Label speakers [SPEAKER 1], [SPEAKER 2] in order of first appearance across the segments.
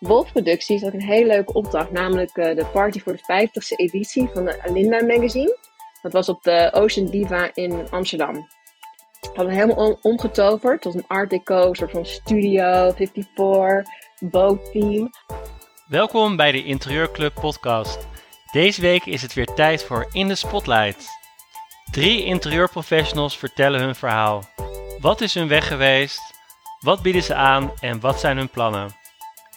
[SPEAKER 1] Bol Producties had een hele leuke opdracht, namelijk uh, de party voor de 50ste editie van de Alinda magazine. Dat was op de Ocean Diva in Amsterdam. We hadden helemaal omgetoverd tot een art deco, soort van studio, 54, boat team.
[SPEAKER 2] Welkom bij de Interieurclub podcast. Deze week is het weer tijd voor In de Spotlight. Drie interieurprofessionals vertellen hun verhaal. Wat is hun weg geweest? Wat bieden ze aan en wat zijn hun plannen?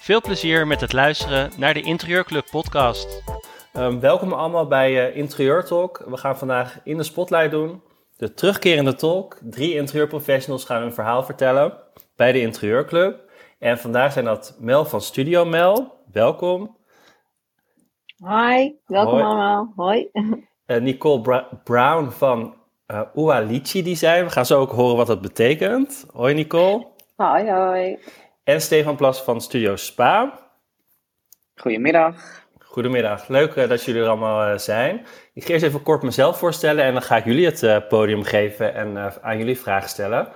[SPEAKER 2] Veel plezier met het luisteren naar de Interieurclub podcast.
[SPEAKER 3] Um, welkom allemaal bij uh, Interieur Talk. We gaan vandaag in de spotlight doen. De terugkerende talk. Drie interieurprofessionals gaan hun verhaal vertellen bij de Interieurclub. En vandaag zijn dat Mel van Studio Mel. Welkom.
[SPEAKER 1] Hi, welkom hoi. allemaal. Hoi.
[SPEAKER 3] Uh, Nicole Bra Brown van uh, Ualici Design. We gaan zo ook horen wat dat betekent. Hoi Nicole.
[SPEAKER 1] Hoi, hoi.
[SPEAKER 3] En Stefan Plas van Studio Spa.
[SPEAKER 4] Goedemiddag.
[SPEAKER 3] Goedemiddag, leuk uh, dat jullie er allemaal uh, zijn. Ik ga eerst even kort mezelf voorstellen en dan ga ik jullie het uh, podium geven en aan jullie vragen stellen.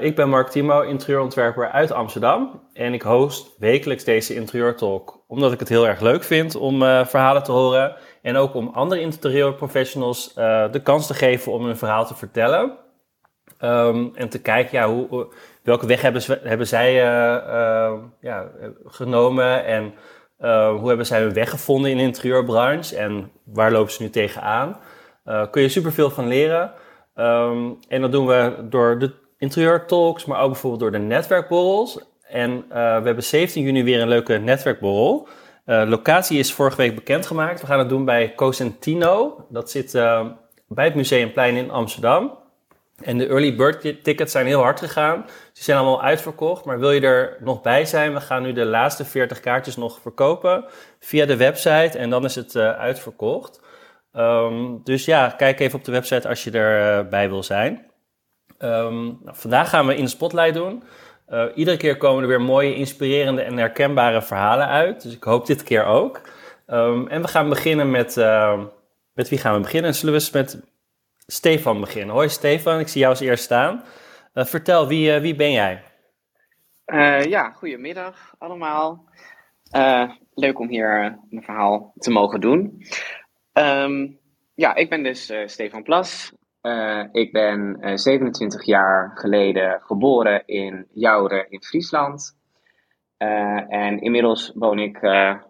[SPEAKER 3] ik ben Mark Timo, interieurontwerper uit Amsterdam en ik host wekelijks deze interieurtalk omdat ik het heel erg leuk vind om verhalen te horen en ook om andere interieurprofessionals de kans te geven om hun verhaal te vertellen. Um, en te kijken, ja, hoe, welke weg hebben, ze, hebben zij uh, uh, ja, genomen en uh, hoe hebben zij hun weg gevonden in de interieurbranche en waar lopen ze nu tegenaan? kun je superveel van leren. Um, en dat doen we door de interieurtalks, maar ook bijvoorbeeld door de netwerkborrels. En we hebben 17 juni weer een leuke netwerkborrel. locatie is vorige week bekendgemaakt. We gaan het doen bij Cosentino. Dat zit bij het Museumplein in Amsterdam. En de early bird tickets zijn heel hard gegaan. Ze zijn allemaal uitverkocht. Maar wil je er nog bij zijn? We gaan nu de laatste 40 kaartjes nog verkopen via de website. En dan is het uh, uitverkocht. Um, dus ja, kijk even op de website als je erbij uh, wil zijn. Um, nou, vandaag gaan we in de spotlight doen. Uh, iedere keer komen er weer mooie, inspirerende en herkenbare verhalen uit. Dus ik hoop dit keer ook. Um, en we gaan beginnen met. met wie gaan we beginnen? Zullen we eens met Stefan beginnen. Hoi Stefan, ik zie jou als eerst staan. Uh, vertel, wie, uh, wie ben jij?
[SPEAKER 4] Uh, ja, goedemiddag allemaal. leuk om hier mijn verhaal te mogen doen. Um, ja, ik ben dus Stefan Plas. ik ben 27 jaar geleden geboren in Jouren in Friesland. en inmiddels woon ik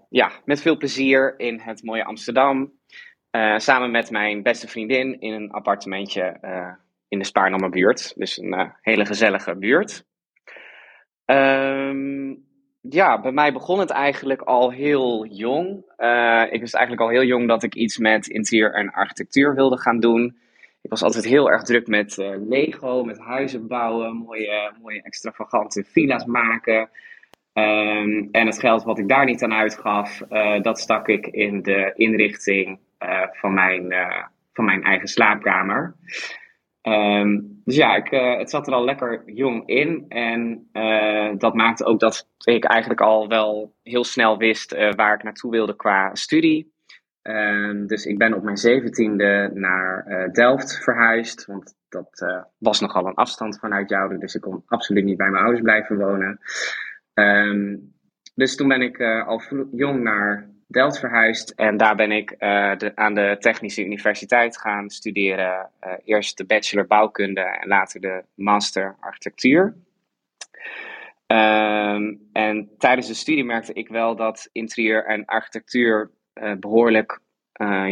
[SPEAKER 4] ja, met veel plezier in het mooie Amsterdam. Uh, samen met mijn beste vriendin in een appartementje uh, in de Spaarnammer buurt. Dus een uh, hele gezellige buurt. Um, ja, bij mij begon het eigenlijk al heel jong. ik wist eigenlijk al heel jong dat ik iets met interieur en architectuur wilde gaan doen. Ik was altijd heel erg druk met Lego, met huizen bouwen, mooie, mooie extravagante villa's maken. Um, en het geld wat ik daar niet aan uitgaf, dat stak ik in de inrichting uh, van, mijn, uh, van mijn eigen slaapkamer. Um, dus ja, ik, uh, het zat er al lekker jong in. En dat maakte ook dat ik eigenlijk al wel heel snel wist waar ik naartoe wilde qua studie. Um, dus ik ben op mijn zeventiende naar Delft verhuisd. Want dat was nogal een afstand vanuit Jouden. Dus ik kon absoluut niet bij mijn ouders blijven wonen. Um, dus toen ben ik al jong naar Delft verhuisd en daar ben ik de, aan de Technische Universiteit gaan studeren. Uh, eerst de bachelor bouwkunde en later de master architectuur. Um, en tijdens de studie merkte ik wel dat interieur en architectuur uh, behoorlijk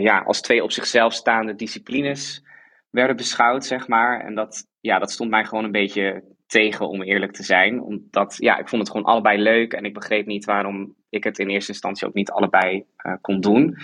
[SPEAKER 4] ja, als twee op zichzelf staande disciplines werden beschouwd, zeg maar. En dat, ja, dat stond mij gewoon een beetje tegen, om eerlijk te zijn. Omdat, ja, ik vond het gewoon allebei leuk en ik begreep niet waarom ik het in eerste instantie ook niet allebei uh, kon doen.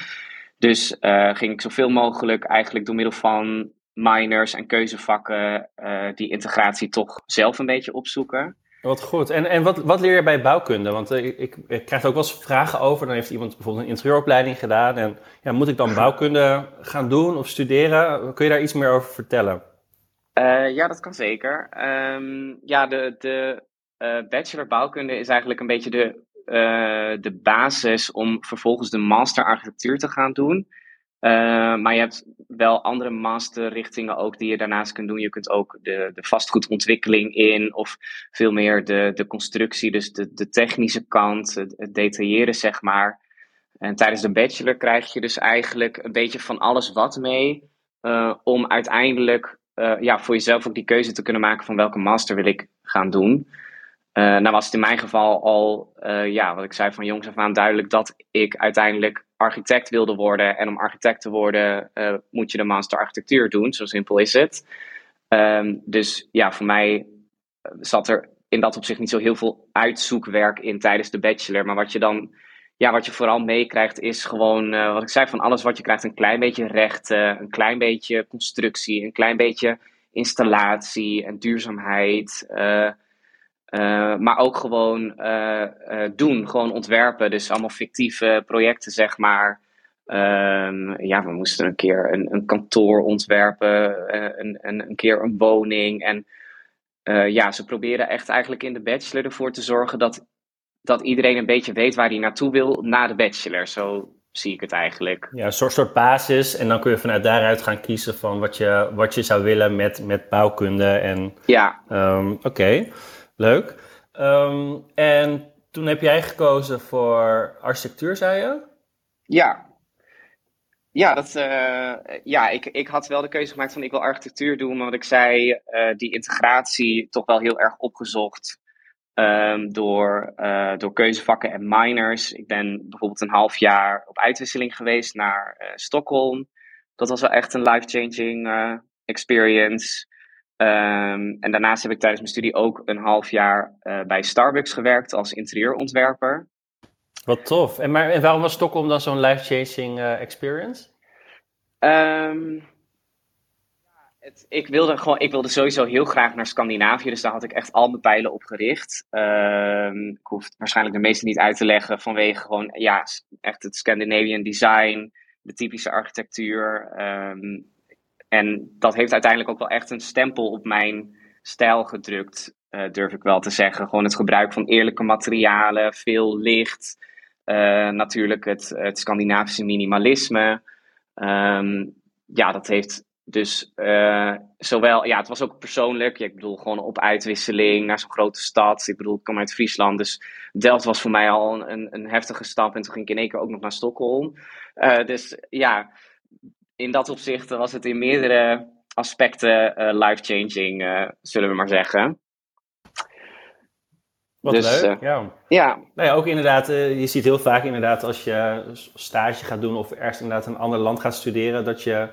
[SPEAKER 4] Dus uh, ging ik zoveel mogelijk eigenlijk door middel van minors en keuzevakken uh, die integratie toch zelf een beetje opzoeken.
[SPEAKER 3] Wat goed. En, en wat, wat leer je bij bouwkunde? Want ik, ik, ik, krijg er ook wel eens vragen over. Dan heeft iemand bijvoorbeeld een interieuropleiding gedaan. En ja, moet ik dan bouwkunde gaan doen of studeren? Kun je daar iets meer over vertellen?
[SPEAKER 4] Uh, ja, dat kan zeker. Um, ja, de, de uh, bachelor bouwkunde is eigenlijk een beetje de, uh, de basis om vervolgens de master architectuur te gaan doen. Maar je hebt wel andere masterrichtingen ook die je daarnaast kunt doen. Je kunt ook de, de vastgoedontwikkeling in of veel meer de, de constructie, dus de, de technische kant, het, detailleren zeg maar. En tijdens de bachelor krijg je dus eigenlijk een beetje van alles wat mee om uiteindelijk uh, ja, voor jezelf ook die keuze te kunnen maken van welke master wil ik gaan doen. Uh, nou was het in mijn geval al, ja, wat ik zei van jongs af aan duidelijk dat ik uiteindelijk architect wilde worden. En om architect te worden moet je de master architectuur doen. Zo simpel is het. Um, dus ja, voor mij eh, zat er in dat opzicht niet zo heel veel uitzoekwerk in tijdens de bachelor. Maar wat je dan, ja, wat je vooral meekrijgt is gewoon, uh, wat ik zei, van alles wat je krijgt. Een klein beetje rechten, een klein beetje constructie, een klein beetje installatie en duurzaamheid. Uh, maar ook gewoon doen, gewoon ontwerpen. Dus allemaal fictieve projecten, zeg maar. Um, ja, we moesten een keer een, een kantoor ontwerpen, een, een, een keer een woning. En ja, ze proberen echt eigenlijk in de bachelor ervoor te zorgen dat, dat iedereen een beetje weet waar hij naartoe wil na de bachelor. Zo zie ik het eigenlijk.
[SPEAKER 3] Ja, een soort, soort basis. En dan kun je vanuit daaruit gaan kiezen van wat je, wat je zou willen met, met bouwkunde. En,
[SPEAKER 4] ja.
[SPEAKER 3] Um, Oké. Okay. Leuk. Um, en toen heb jij gekozen voor architectuur, zei je?
[SPEAKER 4] Ja. Ja, dat, uh, ja ik, ik had wel de keuze gemaakt van ik wil architectuur doen, maar wat ik zei, uh, die integratie toch wel heel erg opgezocht um, door, uh, door keuzevakken en minors. Ik ben bijvoorbeeld een half jaar op uitwisseling geweest naar Stockholm. Dat was wel echt een life-changing experience. Um, en daarnaast heb ik tijdens mijn studie ook een half jaar bij Starbucks gewerkt als interieurontwerper.
[SPEAKER 3] Wat tof. En, maar, en waarom was Stockholm dan zo'n life-changing experience?
[SPEAKER 4] Um, het, ik, wilde gewoon, ik wilde sowieso heel graag naar Scandinavië, dus daar had ik echt al mijn pijlen op gericht. Um, ik hoef waarschijnlijk de meeste niet uit te leggen vanwege gewoon, ja, echt het Scandinavian design, de typische architectuur. Um, en dat heeft uiteindelijk ook wel echt een stempel op mijn stijl gedrukt, uh, durf ik wel te zeggen. Gewoon het gebruik van eerlijke materialen, veel licht. Uh, natuurlijk het, het Scandinavische minimalisme. Um, ja, dat heeft dus uh, zowel, ja, het was ook persoonlijk. Ja, ik bedoel, gewoon op uitwisseling naar zo'n grote stad. Ik bedoel, ik kom uit Friesland, dus Delft was voor mij al een, een heftige stap. En toen ging ik in één keer ook nog naar Stockholm. Uh, dus ja, in dat opzicht was het in meerdere aspecten uh, life-changing, zullen we maar zeggen.
[SPEAKER 3] Wat dus, leuk, ja.
[SPEAKER 4] ja.
[SPEAKER 3] Nou ja, ook inderdaad, je ziet heel vaak inderdaad als je stage gaat doen of ergens inderdaad een ander land gaat studeren, dat je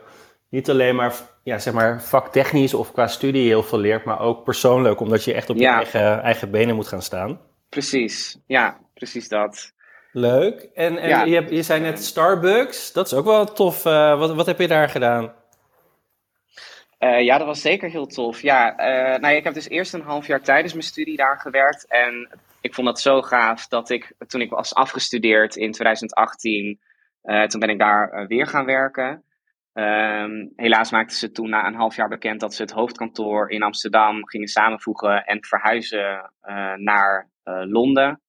[SPEAKER 3] niet alleen maar, ja, zeg maar vaktechnisch of qua studie heel veel leert, maar ook persoonlijk, omdat je echt op je eigen, eigen benen moet gaan staan.
[SPEAKER 4] Precies, ja, precies dat.
[SPEAKER 3] Leuk. En, en ja. je, hebt, je zei net Starbucks. Dat is ook wel tof. Uh, wat, wat heb je daar gedaan?
[SPEAKER 4] Uh, ja, dat was zeker heel tof. Ja, uh, nou, ik heb dus eerst een half jaar tijdens mijn studie daar gewerkt. En ik vond dat zo gaaf dat ik, toen ik was afgestudeerd in 2018, toen ben ik daar weer gaan werken. Um, helaas maakten ze toen na een half jaar bekend dat ze het hoofdkantoor in Amsterdam gingen samenvoegen en verhuizen naar Londen.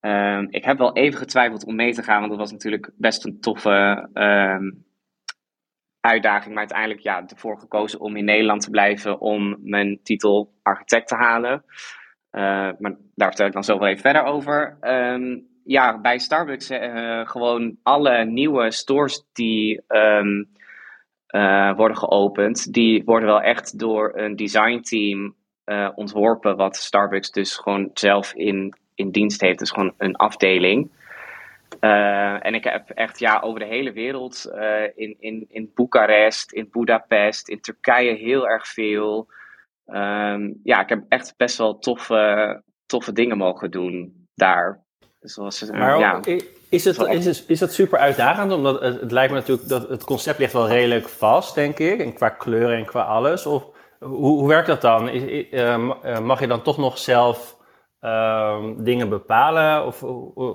[SPEAKER 4] Um, ik heb wel even getwijfeld om mee te gaan, want dat was natuurlijk best een toffe um, uitdaging. Maar uiteindelijk ja, ervoor gekozen om in Nederland te blijven om mijn titel architect te halen. Uh, maar daar vertel ik dan zo wel even verder over. Ja, bij Starbucks uh, gewoon alle nieuwe stores die uh, worden geopend, die worden wel echt door een designteam ontworpen, wat Starbucks dus gewoon zelf in in dienst heeft. Dus gewoon een afdeling. Uh, en ik heb echt ja, over de hele wereld, in, in, in Boekarest, in Budapest, in Turkije heel erg veel. Um, ja, ik heb echt best wel toffe, toffe dingen mogen doen daar.
[SPEAKER 3] Zoals, uh, maar ja, is, het, is, het, is dat super uitdagend? Omdat het, het, lijkt me natuurlijk dat het concept ligt wel redelijk vast, denk ik. En qua kleuren en qua alles. Of hoe, hoe werkt dat dan? Is, mag je dan toch nog zelf uh, dingen bepalen? Of,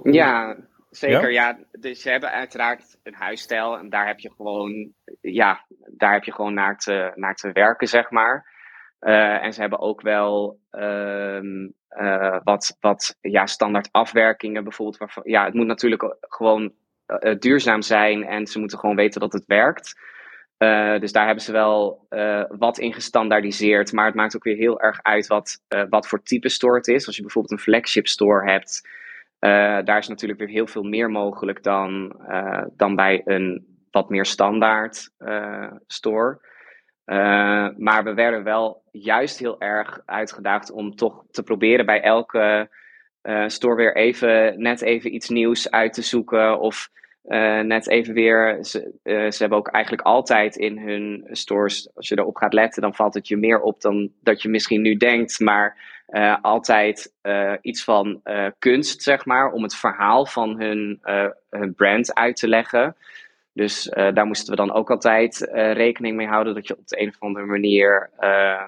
[SPEAKER 4] ja, zeker. Ja? ja? dus ze hebben uiteraard een huisstijl en daar heb je gewoon, ja, daar heb je gewoon naar te, naar te werken, zeg maar. Uh, en ze hebben ook wel uh, uh, wat, wat ja, standaard afwerkingen bijvoorbeeld. Waarvan, ja, het moet natuurlijk gewoon duurzaam zijn en ze moeten gewoon weten dat het werkt. dus daar hebben ze wel wat in gestandaardiseerd. Maar het maakt ook weer heel erg uit wat, wat voor type store het is. Als je bijvoorbeeld een flagship store hebt, daar is natuurlijk weer heel veel meer mogelijk dan, dan bij een wat meer standaard store. Uh, maar we werden wel juist heel erg uitgedaagd om toch te proberen bij elke uh, store weer even, net even iets nieuws uit te zoeken. Of uh, net even weer. Ze, ze hebben ook eigenlijk altijd in hun stores, als je erop gaat letten, dan valt het je meer op dan dat je misschien nu denkt. Maar altijd iets van kunst, zeg maar, om het verhaal van hun, hun brand uit te leggen. Dus uh, daar moesten we dan ook altijd uh, rekening mee houden dat je op de een of andere manier. Uh,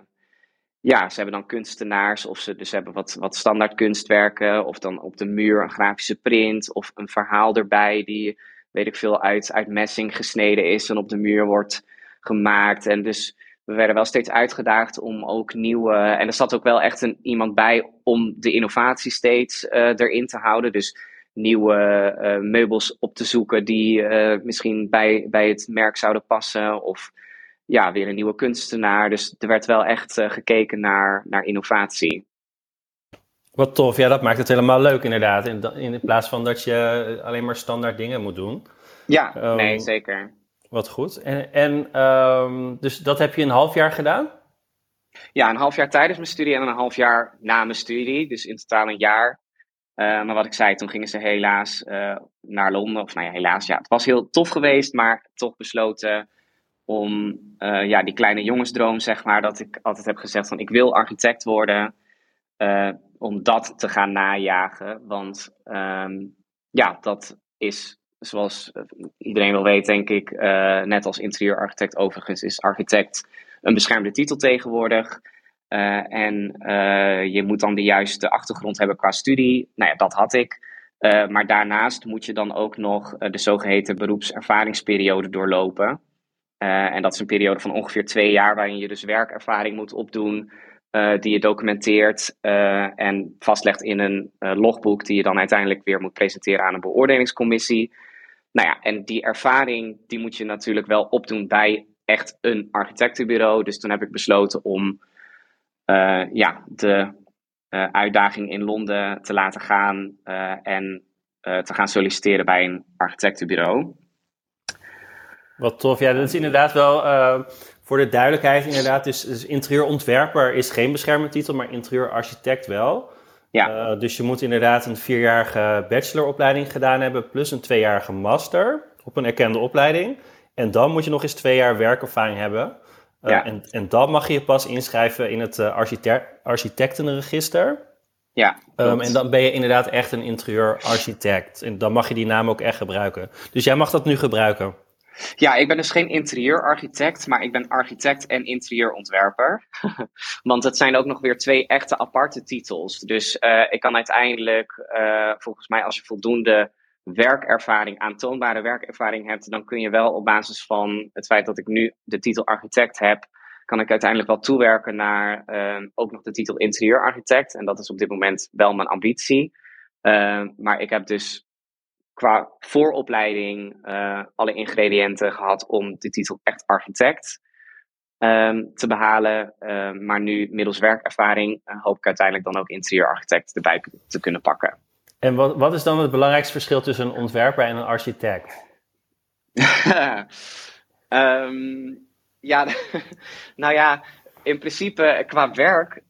[SPEAKER 4] ja, ze hebben dan kunstenaars of ze dus hebben wat, wat standaard kunstwerken. Of dan op de muur een grafische print of een verhaal erbij die, weet ik veel, uit, uit messing gesneden is en op de muur wordt gemaakt. En dus we werden wel steeds uitgedaagd om ook nieuwe. En er zat ook wel echt een, iemand bij om de innovatie steeds erin te houden. Dus nieuwe uh, meubels op te zoeken die uh, misschien bij, bij het merk zouden passen. Of ja, weer een nieuwe kunstenaar. Dus er werd wel echt uh, gekeken naar, naar innovatie.
[SPEAKER 3] Wat tof, ja, dat maakt het helemaal leuk inderdaad. In, in plaats van dat je alleen maar standaard dingen moet doen.
[SPEAKER 4] Ja, um, nee, zeker.
[SPEAKER 3] Wat goed. En, en um, dus dat heb je een half jaar gedaan?
[SPEAKER 4] Ja, een half jaar tijdens mijn studie en een half jaar na mijn studie. Dus in totaal een jaar. Uh, maar wat ik zei, toen gingen ze helaas uh, naar Londen. Of nou ja, helaas, ja, het was heel tof geweest, maar toch besloten om uh, ja, die kleine jongensdroom, zeg maar, dat ik altijd heb gezegd van ik wil architect worden, om dat te gaan najagen. Want um, ja, dat is, zoals iedereen wel weet, denk ik, net als interieurarchitect overigens, is architect een beschermde titel tegenwoordig. Uh, en uh, je moet dan de juiste achtergrond hebben qua studie. Nou ja, dat had ik. Uh, maar daarnaast moet je dan ook nog de zogeheten beroepservaringsperiode doorlopen. en dat is een periode van ongeveer twee jaar waarin je dus werkervaring moet opdoen. die je documenteert en vastlegt in een logboek die je dan uiteindelijk weer moet presenteren aan een beoordelingscommissie. Nou ja, en die ervaring die moet je natuurlijk wel opdoen bij echt een architectenbureau. Dus toen heb ik besloten om ja, de uh, uitdaging in Londen te laten gaan uh, en te gaan solliciteren bij een architectenbureau.
[SPEAKER 3] Wat tof. Ja, dat is inderdaad wel voor de duidelijkheid inderdaad. Dus, dus interieurontwerper is geen beschermde titel, maar interieurarchitect wel. Ja. dus je moet inderdaad een vierjarige bacheloropleiding gedaan hebben, plus een tweejarige master op een erkende opleiding. En dan moet je nog eens twee jaar werkervaring hebben. Eh, ja. en, en dan mag je je pas inschrijven in het uh, architectenregister.
[SPEAKER 4] Ja.
[SPEAKER 3] Um, en dan ben je inderdaad echt een interieurarchitect. En dan mag je die naam ook echt gebruiken. Dus jij mag dat nu gebruiken.
[SPEAKER 4] Ja, ik ben dus geen interieurarchitect, maar ik ben architect en interieurontwerper. Want het zijn ook nog weer twee echte aparte titels. Dus uh, ik kan uiteindelijk, uh, volgens mij, als je voldoende werkervaring, aantoonbare werkervaring hebt, dan kun je wel op basis van het feit dat ik nu de titel architect heb, kan ik uiteindelijk wel toewerken naar uh, ook nog de titel interieurarchitect. En dat is op dit moment wel mijn ambitie. Uh, maar ik heb dus qua vooropleiding uh, alle ingrediënten gehad om de titel echt architect ehm, te behalen. Ehm, maar nu middels werkervaring eh, hoop ik uiteindelijk dan ook interieurarchitect erbij te kunnen pakken.
[SPEAKER 3] En wat, wat is dan het belangrijkste verschil tussen een ontwerper en een architect?
[SPEAKER 4] um, ja, nou ja, in principe qua werk,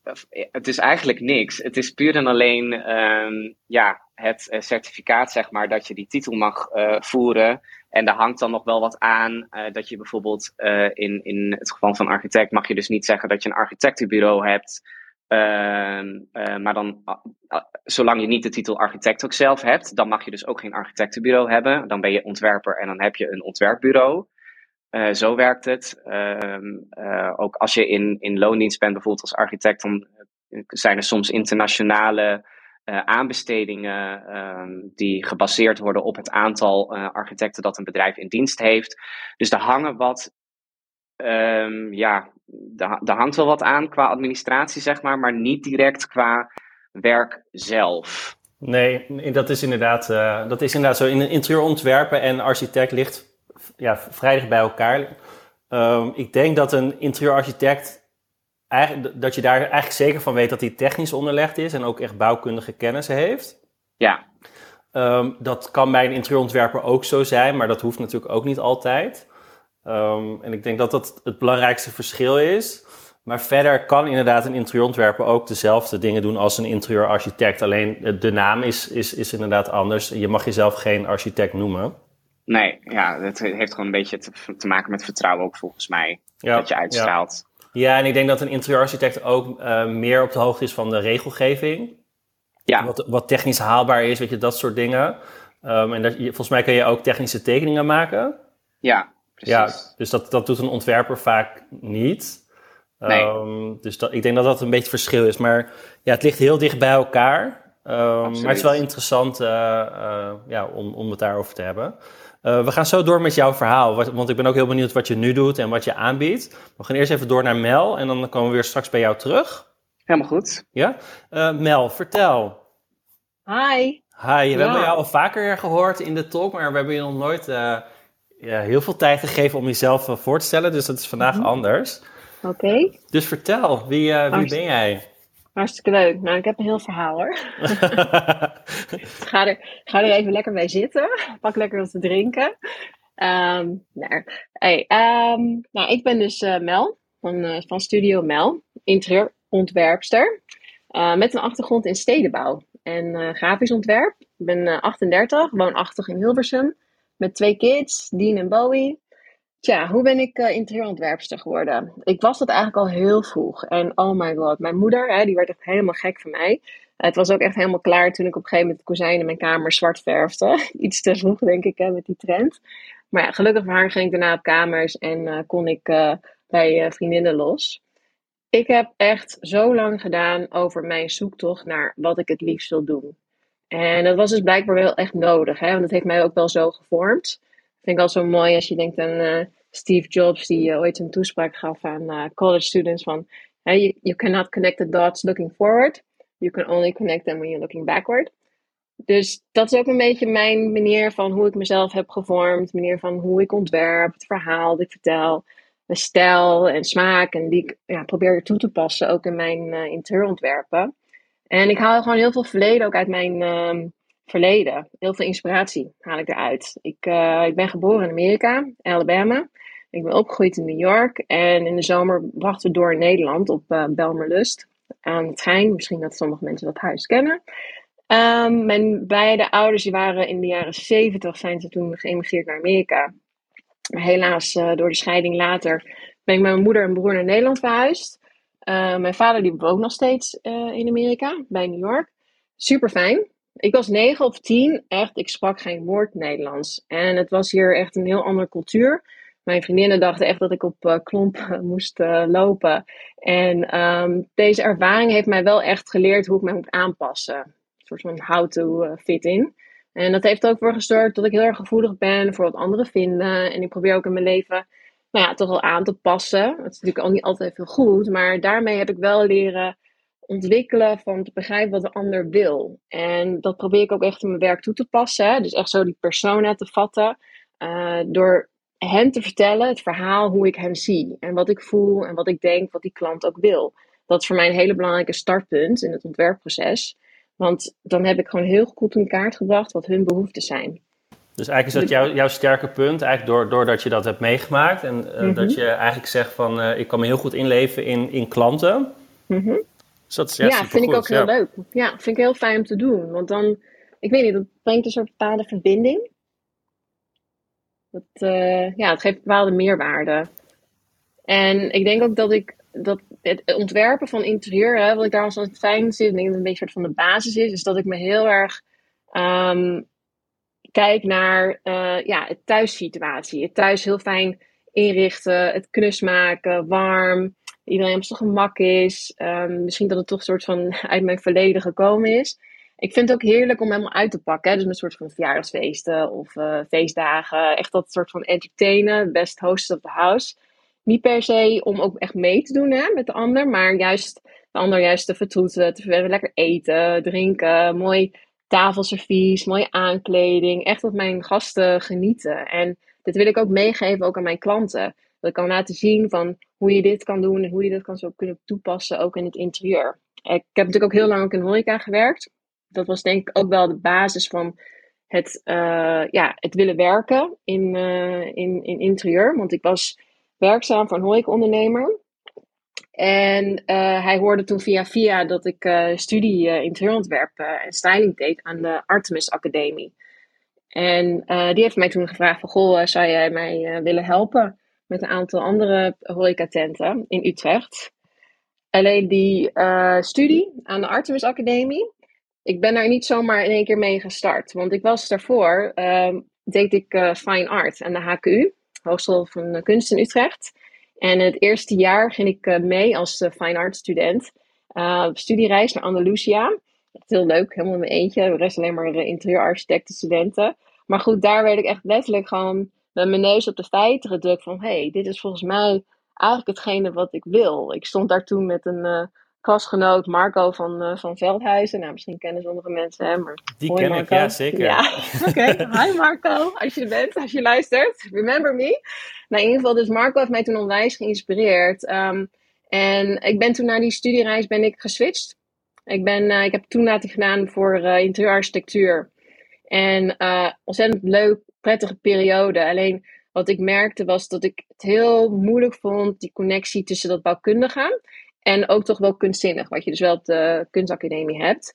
[SPEAKER 4] het is eigenlijk niks. Het is puur en alleen um, ja, het eh, certificaat, zeg maar, dat je die titel mag voeren. En daar hangt dan nog wel wat aan dat je bijvoorbeeld in, in het geval van architect mag je dus niet zeggen dat je een architectenbureau hebt. Ehm, uh, maar dan, uh, zolang je niet de titel architect ook zelf hebt, dan mag je dus ook geen architectenbureau hebben. Dan ben je ontwerper en dan heb je een ontwerpbureau. Uh, zo werkt het. Ehm, ook als je in, in loondienst bent, bijvoorbeeld als architect, dan zijn er soms internationale aanbestedingen ehm, die gebaseerd worden op het aantal architecten dat een bedrijf in dienst heeft. Dus er hangen wat um, ja, daar hangt wel wat aan qua administratie, zeg maar, maar niet direct qua werk zelf.
[SPEAKER 3] Nee, dat is inderdaad, uh, dat is inderdaad zo. In interieurontwerpen en architect ligt ja, vrij dicht bij elkaar. Um, ik denk dat een interieurarchitect, dat je daar eigenlijk zeker van weet dat hij technisch onderlegd is en ook echt bouwkundige kennis heeft.
[SPEAKER 4] Ja.
[SPEAKER 3] Um, dat kan bij een interieurontwerper ook zo zijn, maar dat hoeft natuurlijk ook niet altijd. Um, en ik denk dat dat het belangrijkste verschil is. Maar verder kan inderdaad een interieurontwerper ook dezelfde dingen doen als een interieurarchitect. Alleen de naam is, is, is inderdaad anders. Je mag jezelf geen architect noemen.
[SPEAKER 4] Nee, ja, het heeft gewoon een beetje te, te maken met vertrouwen ook volgens mij. dat je uitstraalt.
[SPEAKER 3] Ja. ja. en ik denk dat een interieurarchitect ook uh, meer op de hoogte is van de regelgeving.
[SPEAKER 4] Ja.
[SPEAKER 3] Wat, wat technisch haalbaar is, weet je, dat soort dingen. Um, en dat, volgens mij kun je ook technische tekeningen maken.
[SPEAKER 4] Ja, precies.
[SPEAKER 3] Ja, dus dat, dat doet een ontwerper vaak niet.
[SPEAKER 4] Nee.
[SPEAKER 3] Um, dus dat, ik denk dat dat een beetje het verschil is. Maar ja, het ligt heel dicht bij elkaar. Um, maar het is wel interessant uh, uh, ja, om, om het daarover te hebben. Uh, we gaan zo door met jouw verhaal, want ik ben ook heel benieuwd wat je nu doet en wat je aanbiedt. We gaan eerst even door naar Mel en dan komen we weer straks bij jou terug.
[SPEAKER 4] Helemaal goed.
[SPEAKER 3] Ja? Mel, vertel.
[SPEAKER 1] Hi.
[SPEAKER 3] Hi, we ja. hebben jou al vaker gehoord in de talk, maar we hebben je nog nooit ja, heel veel tijd gegeven om jezelf voor te stellen. Dus dat is vandaag mm -hmm. anders.
[SPEAKER 1] Oké. Okay.
[SPEAKER 3] Dus vertel, wie, uh, wie ben jij?
[SPEAKER 1] Hartstikke leuk. Nou, ik heb een heel verhaal hoor. ga, er, ga er even lekker bij zitten. Pak lekker wat te drinken. Um, nou, hey, um, nou, ik ben dus uh, Mel van, uh, van Studio Mel, interieurontwerpster. Uh, met een achtergrond in stedenbouw en grafisch ontwerp. Ik ben 38, woonachtig in Hilversum. Met twee kids, Dean en Bowie. Tja, hoe ben ik uh, interieurontwerpster geworden? Ik was dat eigenlijk al heel vroeg. En oh my god, mijn moeder, hè, die werd echt helemaal gek van mij. Het was ook echt helemaal klaar toen ik op een gegeven moment de kozijnen in mijn kamer zwart verfde. Iets te vroeg, denk ik, hè, met die trend. Maar ja, gelukkig voor haar ging ik daarna op kamers en uh, kon ik bij vriendinnen los. Ik heb echt zo lang gedaan over mijn zoektocht naar wat ik het liefst wil doen. En dat was dus blijkbaar wel echt nodig, hè, want het heeft mij ook wel zo gevormd vind ik al zo mooi als je denkt aan uh, Steve Jobs, die uh, ooit een toespraak gaf aan uh, college students van you, cannot connect the dots looking forward. You can only connect them when you're looking backward. Dus dat is ook een beetje mijn manier van hoe ik mezelf heb gevormd. Manier van hoe ik ontwerp, het verhaal dat ik vertel. De stijl en smaak en die ik ja, probeer toe te passen ook in mijn interieurontwerpen. En ik haal gewoon heel veel verleden ook uit mijn uh, verleden. Heel veel inspiratie haal ik eruit. Ik, uh, ik ben geboren in Amerika, Alabama. Ik ben opgegroeid in New York. En in de zomer brachten we door in Nederland op uh, Belmerlust aan het Gein. Misschien dat sommige mensen dat huis kennen. Um, mijn beide ouders die waren in de jaren 70 zijn ze toen geëmigreerd naar Amerika. Helaas uh, door de scheiding later ben ik met mijn moeder en broer naar Nederland verhuisd. Uh, mijn vader die woont nog steeds uh, in Amerika, bij New York. Super fijn. Ik was 9 of 10, echt, ik sprak geen woord Nederlands. En het was hier echt een heel andere cultuur. Mijn vriendinnen dachten echt dat ik op uh, klompen moest lopen. En um, deze ervaring heeft mij wel echt geleerd hoe ik me moet aanpassen. Een soort van how to fit in. En dat heeft ook voor gezorgd dat ik heel erg gevoelig ben voor wat anderen vinden. En ik probeer ook in mijn leven nou ja, toch wel aan te passen. Dat is natuurlijk al niet altijd heel goed. Maar daarmee heb ik wel leren ontwikkelen van te begrijpen wat de ander wil. En dat probeer ik ook echt in mijn werk toe te passen. Dus echt zo die persona te vatten. Uh, door hen te vertellen, het verhaal, hoe ik hem zie. En wat ik voel en wat ik denk, wat die klant ook wil. Dat is voor mij een hele belangrijke startpunt in het ontwerpproces. Want dan heb ik gewoon heel goed in kaart gebracht wat hun behoeften zijn.
[SPEAKER 3] Dus eigenlijk is dat jouw, jouw sterke punt, eigenlijk door, doordat je dat hebt meegemaakt. En uh, mm-hmm. dat je eigenlijk zegt van, uh, ik kan me heel goed inleven in, in klanten.
[SPEAKER 1] Mm-hmm.
[SPEAKER 3] Dus dat is
[SPEAKER 1] ja, ja vind ik ook heel leuk. Ja, vind ik heel fijn om te doen. Want dan, ik weet niet, dat brengt een soort bepaalde verbinding. Dat, uh, ja, het geeft bepaalde meerwaarde. En ik denk ook dat ik dat het ontwerpen van interieur, hè, wat ik daar als fijn zit, ik denk dat het een beetje soort van de basis is, is dat ik me heel erg um, kijk naar uh, ja, het thuissituatie. Het thuis heel fijn inrichten, het knus maken, warm iedereen op zijn gemak is. Um, misschien dat het toch een soort van uit mijn verleden gekomen is. Ik vind het ook heerlijk om helemaal uit te pakken. Hè? Dus een soort van verjaardagsfeesten of uh, feestdagen. Echt dat soort van entertainen. Best host of the house. Niet per se om ook echt mee te doen hè, met de ander. Maar juist de ander juist te vertroeten. Te lekker eten, drinken. Mooi tafelservies, mooie aankleding. Echt dat mijn gasten genieten. En dit wil ik ook meegeven ook aan mijn klanten. Dat ik kan laten zien van hoe je dit kan doen en hoe je dit kan zo kunnen toepassen ook in het interieur. Ik heb natuurlijk ook heel lang in horeca gewerkt. Dat was denk ik ook wel de basis van het, uh, ja, het willen werken in, uh, in, in interieur. Want ik was werkzaam voor een horecaondernemer. En uh, hij hoorde toen via via dat ik studie interieurontwerp en styling deed aan de Artemis Academie. En die heeft mij toen gevraagd van, goh, zou jij mij willen helpen met een aantal andere horecatenten in Utrecht? Alleen die studie aan de Artemis Academie, ik ben daar niet zomaar in één keer mee gestart. Want ik was daarvoor, uh, deed ik uh, Fine Art aan de HKU, Hogeschool van Kunst in Utrecht. En het eerste jaar ging ik uh, mee als uh, Fine Art student. studiereis naar Andalusia. Heel leuk, helemaal in mijn eentje. De rest alleen maar interieurarchitecten, studenten. Maar goed, daar werd ik echt letterlijk gewoon met mijn neus op de feiten gedrukt. Van hé, hey, dit is volgens mij eigenlijk hetgene wat ik wil. Ik stond daar toen met een klasgenoot Marco van, uh, van Veldhuizen. Nou, misschien kennen sommige mensen hem. Maar
[SPEAKER 3] Die ken
[SPEAKER 1] Marco.
[SPEAKER 3] ik, ja, zeker.
[SPEAKER 1] Ja, oké. Hi Marco, als je er bent, als je luistert. Remember me. Nou, in ieder geval, dus Marco heeft mij toen onwijs geïnspireerd. Um, en ik ben toen naar die studiereis ben ik geswitcht. Ik, ben, uh, ik heb toelating gedaan voor uh, interieurarchitectuur. En ontzettend leuk, prettige periode. Alleen wat ik merkte was dat ik het heel moeilijk vond, die connectie tussen dat bouwkundige en ook toch wel kunstzinnig, wat je dus wel op de kunstacademie hebt.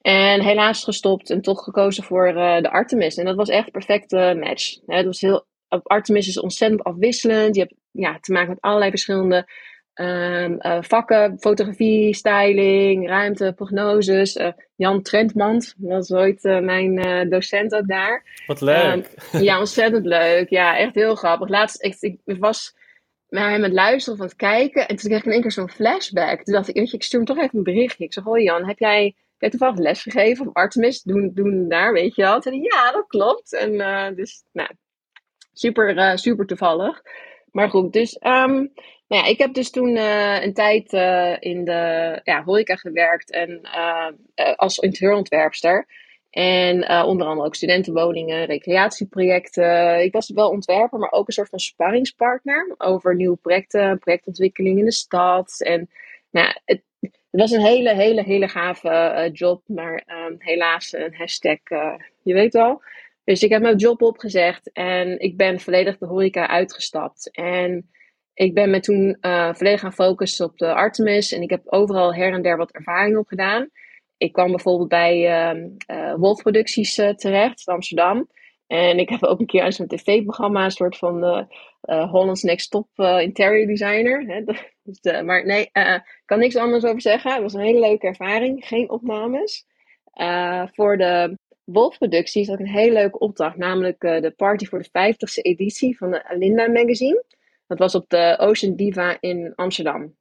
[SPEAKER 1] En helaas gestopt en toch gekozen voor uh, de Artemis. En dat was echt een perfecte match. Het was heel, Artemis is ontzettend afwisselend. Je hebt ja, te maken met allerlei verschillende um, uh, vakken. Fotografie, styling, ruimte, prognoses. Uh, Jan Trentmans was ooit mijn docent ook daar.
[SPEAKER 3] Wat leuk.
[SPEAKER 1] Um, ja, ontzettend leuk. Ja, echt heel grappig. Laatst, ik, ik was naar hem het luisteren of aan het kijken. En toen kreeg ik in één keer zo'n flashback. Toen dacht ik, weet je, ik stuur hem toch even een berichtje. Ik zeg, hoi Jan, heb jij, heb toevallig les gegeven op Artemis? Doen, doen daar, weet je wel? Toen ja, dat klopt. En uh, dus, nou, super, uh, super toevallig. Maar goed, dus, um, nou ja, ik heb dus toen uh, een tijd in de ja, horeca gewerkt en als interieurontwerpster. En uh, onder andere ook studentenwoningen, recreatieprojecten. Ik was wel ontwerper, maar ook een soort van sparringspartner over nieuwe projecten, projectontwikkeling in de stad. En nou, het, het was een hele, hele, hele gave uh, job, maar um, helaas een hashtag, uh, je weet wel. Dus ik heb mijn job opgezegd en ik ben volledig de horeca uitgestapt. En ik ben me toen volledig gaan focussen op de Artemis en ik heb overal her en der wat ervaring opgedaan ik kwam bijvoorbeeld bij uh, uh, Wolf Producties uh, terecht in Amsterdam. En ik heb ook een keer aan zo'n tv-programma, een soort van uh, Holland's Next Top Interior Designer. Hè? maar nee, ik kan niks anders over zeggen. Het was een hele leuke ervaring. Geen opnames. voor de Wolf Producties had ik een hele leuke opdracht. Namelijk de party voor de 50ste editie van de Alinda magazine. Dat was op de Ocean Diva in Amsterdam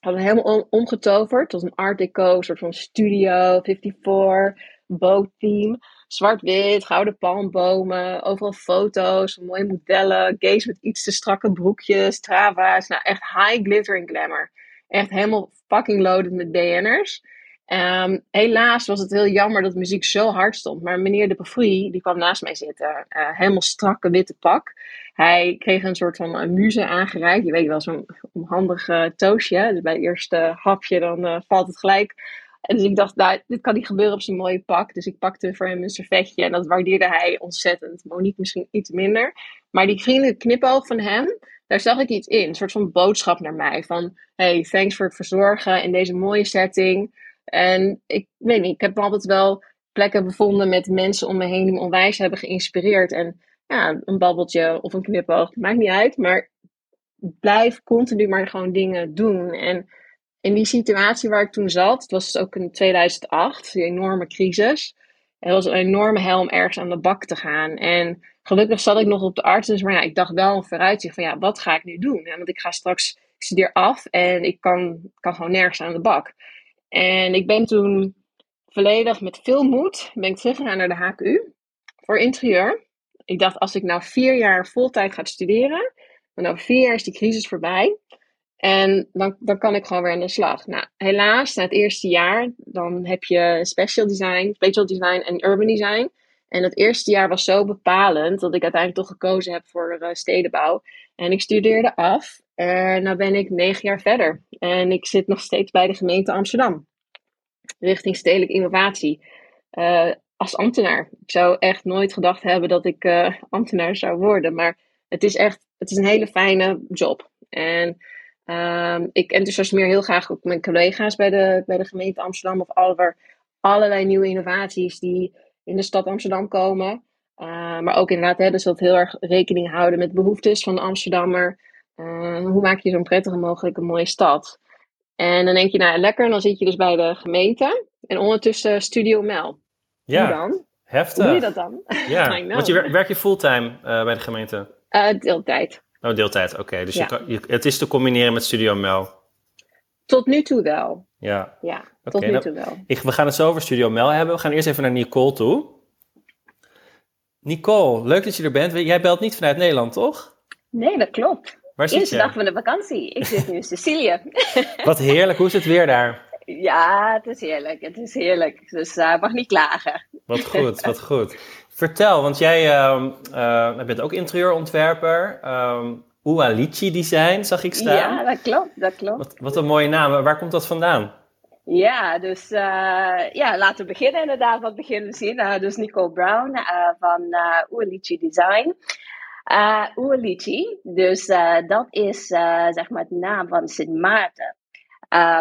[SPEAKER 1] hadden helemaal omgetoverd tot een art deco, soort van studio, 54, boottheme. Zwart-wit, gouden palmbomen, overal foto's, mooie modellen, gays met iets te strakke broekjes, trava's. Nou, echt high glitter en glamour. Echt helemaal fucking loaded met BN'ers. Um, helaas was het heel jammer dat de muziek zo hard stond. Maar meneer de Pavrie, die kwam naast mij zitten. Uh, helemaal strakke witte pak. Hij kreeg een soort van uh, muze aangereikt. Je weet wel, zo'n onhandig uh, toastje. Dus bij het eerste hapje dan uh, valt het gelijk. En dus ik dacht, nou, dit kan niet gebeuren op zijn mooie pak. Dus ik pakte voor hem een servetje. En dat waardeerde hij ontzettend. Monique misschien iets minder. Maar die vriendelijke knipoog van hem, daar zag ik iets in. Een soort van boodschap naar mij. Van, hey, thanks voor het verzorgen in deze mooie setting. En ik weet niet, ik heb altijd wel plekken bevonden met mensen om me heen die me onwijs hebben geïnspireerd. En ja, een babbeltje of een knipoog, maakt niet uit. Maar blijf continu maar gewoon dingen doen. En in die situatie waar ik toen zat, het was ook in 2008, die enorme crisis. Er was een enorme helm ergens aan de bak te gaan. En gelukkig zat ik nog op de arts, maar ja, ik dacht wel een vooruitzicht van ja, wat ga ik nu doen? Ja, want ik ga straks, studeer af en ik kan, kan gewoon nergens aan de bak. En ik ben toen volledig met veel moed ben ik teruggegaan naar de HKU voor interieur. Ik dacht, als ik nou vier jaar voltijd ga studeren, dan over vier jaar is die crisis voorbij. En dan, dan kan ik gewoon weer aan de slag. Nou, helaas, na het eerste jaar, dan heb je special design, special design en urban design. En het eerste jaar was zo bepalend dat ik uiteindelijk toch gekozen heb voor uh, stedenbouw. En ik studeerde af. En nu ben ik negen jaar verder. En ik zit nog steeds bij de gemeente Amsterdam. Richting stedelijke innovatie. Uh, als ambtenaar. Ik zou echt nooit gedacht hebben dat ik uh, ambtenaar zou worden. Maar het is echt het is een hele fijne job. En um, ik enthousiasmeer heel graag ook mijn collega's bij de, bij de gemeente Amsterdam of over allerlei nieuwe innovaties die in de stad Amsterdam komen. Uh, maar ook inderdaad, hè, dus dat heel erg rekening houden met behoeftes van de Amsterdammer. Uh, hoe maak je zo'n prettige mogelijk een mooie stad? En dan denk je, nou lekker, dan zit je dus bij de gemeente. En ondertussen Studio Mel.
[SPEAKER 3] Ja,
[SPEAKER 1] Hoe dan?
[SPEAKER 3] heftig.
[SPEAKER 1] Hoe doe je dat dan?
[SPEAKER 3] Ja, want je wer- werk je fulltime uh, bij de gemeente?
[SPEAKER 1] Deeltijd.
[SPEAKER 3] Oh, deeltijd, oké. Dus
[SPEAKER 1] Ja.
[SPEAKER 3] je kan, je, het is te combineren met Studio Mel.
[SPEAKER 1] Tot nu toe wel.
[SPEAKER 3] Ja.
[SPEAKER 1] Ja, tot nu
[SPEAKER 3] nou-
[SPEAKER 1] toe wel.
[SPEAKER 3] Ik, we gaan het zo over Studio Mel hebben. We gaan eerst even naar Nicole toe. Nicole, leuk dat je er bent. Jij belt niet vanuit Nederland, toch?
[SPEAKER 5] Nee, dat klopt.
[SPEAKER 3] Waar zit
[SPEAKER 5] Eerste
[SPEAKER 3] je?
[SPEAKER 5] dag van de vakantie. Ik zit nu in Sicilië.
[SPEAKER 3] Wat heerlijk. Hoe is het weer daar?
[SPEAKER 5] ja, het is heerlijk. Het is heerlijk. Dus ik mag niet klagen.
[SPEAKER 3] Wat goed, wat goed. Vertel, want jij ehm, eh, bent ook interieurontwerper. Ehm Ualici Design zag ik staan.
[SPEAKER 5] Ja, dat klopt. Dat klopt.
[SPEAKER 3] Wat, wat een mooie naam. Waar komt dat vandaan?
[SPEAKER 5] Ja, dus eh, ja, laten we beginnen inderdaad. Wat beginnen zien? Eh, dus Nicole Brown eh, van uh, Design. Uh, dus dat is zeg maar het naam van Sint Maarten.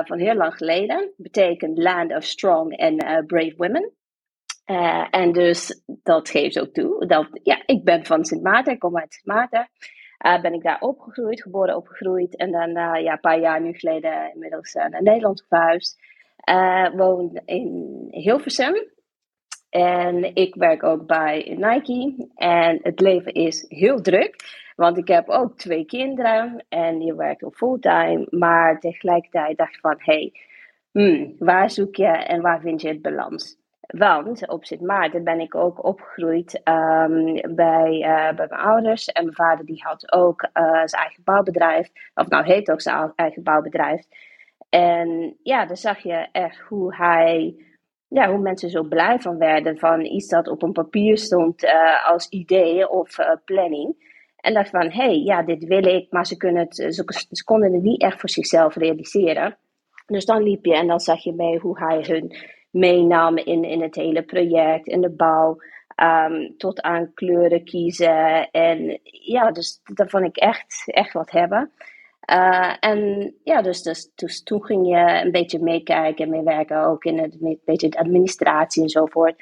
[SPEAKER 5] Van heel lang geleden. Betekent Land of Strong and Brave Women. En dus dat geeft ook toe dat, ja, ik ben van Sint Maarten, ik kom uit Sint Maarten. Uh, ben ik daar opgegroeid, geboren, opgegroeid. En dan uh, ja, een paar jaar nu geleden inmiddels uh, naar Nederland verhuisd. Woon in Hilversum. En ik werk ook bij Nike. En het leven is heel druk. Want ik heb ook twee kinderen. En je werkt op fulltime. Maar tegelijkertijd dacht ik van... Hey, hmm, waar zoek je en waar vind je het balans? Want op Sint Maarten ben ik ook opgegroeid um, bij, uh, bij mijn ouders. En mijn vader die had ook uh, zijn eigen bouwbedrijf. Of nou heeft ook zijn eigen bouwbedrijf. En ja, dan zag je echt hoe hij... Ja, hoe mensen zo blij van werden van iets dat op een papier stond uh, als idee of planning. En dacht van, hé, hey, ja, dit wil ik. Maar ze, kunnen het, ze, ze konden het niet echt voor zichzelf realiseren. Dus dan liep je en dan zag je mee hoe hij hun meenam in, in het hele project, in de bouw, um, tot aan kleuren kiezen. En ja, dus dat vond ik echt, echt wat hebben. Uh, en ja, dus, dus, dus toen ging je een beetje meekijken en meewerken, ook in het een beetje de administratie enzovoort.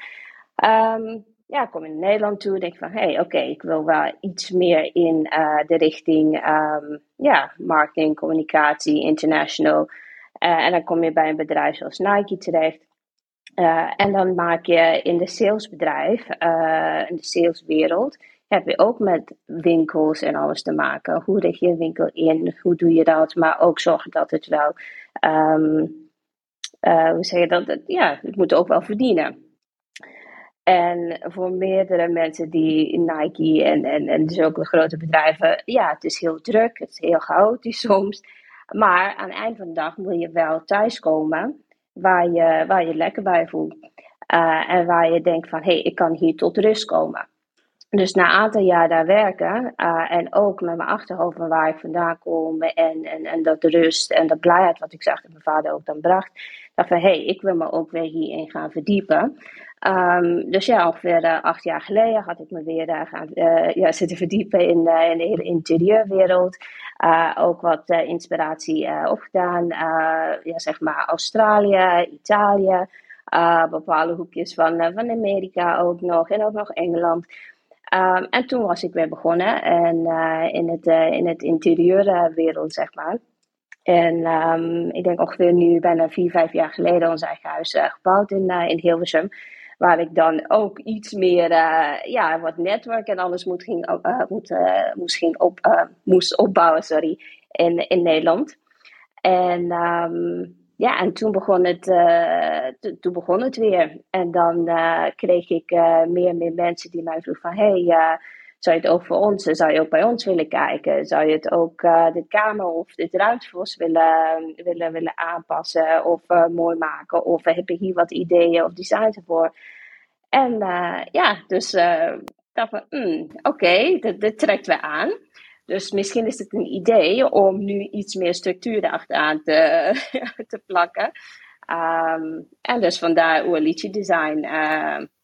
[SPEAKER 5] Um, ja, ik kom in Nederland toe en denk van, hé, hey, oké, ik wil wel iets meer in uh, de richting, um, ja, marketing, communicatie, international. Uh, en dan kom je bij een bedrijf zoals Nike terecht. Uh, en dan maak je in de salesbedrijf, uh, in de saleswereld, heb je ook met winkels en alles te maken. Hoe richt je een winkel in? Hoe doe je dat? Maar ook zorgen dat het wel, um, hoe zeg je dat? Het, ja, het moet ook wel verdienen. En voor meerdere mensen die Nike en, en, en dus ook de grote bedrijven, ja, het is heel druk, het is heel chaotisch soms. Maar aan het eind van de dag moet je wel thuiskomen waar je, waar je lekker bij voelt. Uh, en waar je denkt van, hé, hey, ik kan hier tot rust komen. Dus na een aantal jaar daar werken uh, en ook met mijn achterhoofd van waar ik vandaan kom en, en, en dat rust en dat blijheid wat ik zag dat mijn vader ook dan bracht, dacht van hé, hey, ik wil me ook weer hierin gaan verdiepen. Um, dus ja, ongeveer uh, acht jaar geleden had ik me weer uh, gaan uh, ja, zitten verdiepen in, de hele interieurwereld. Ook wat inspiratie opgedaan. Ja, zeg maar Australië, Italië, bepaalde hoekjes van, van Amerika ook nog en ook nog Engeland. Um, en toen was ik weer begonnen en, in, het, in het interieurwereld, zeg maar. En um, ik denk ongeveer nu bijna vier, vijf jaar geleden ons eigen huis gebouwd in, in Hilversum. Waar ik dan ook iets meer, uh, ja, wat netwerk en alles moet ging, uh, moet, uh, moest, ging op, moest opbouwen, sorry, in, in Nederland. En um, ja, en toen begon het, toen begon het weer. En dan kreeg ik meer en meer mensen die mij vroegen van... Hey, Zou je het ook voor ons, zou je ook bij ons willen kijken? Zou je het ook uh, de kamer of dit ruimte willen, willen, willen aanpassen of uh, mooi maken? Of heb je hier wat ideeën of designs ervoor? En uh, ja, dus dacht we, mm, oké, okay, dit, trekt we aan. Dus misschien is het een idee om nu iets meer structuur achteraan te, te plakken. Um, en dus vandaar Ualici Design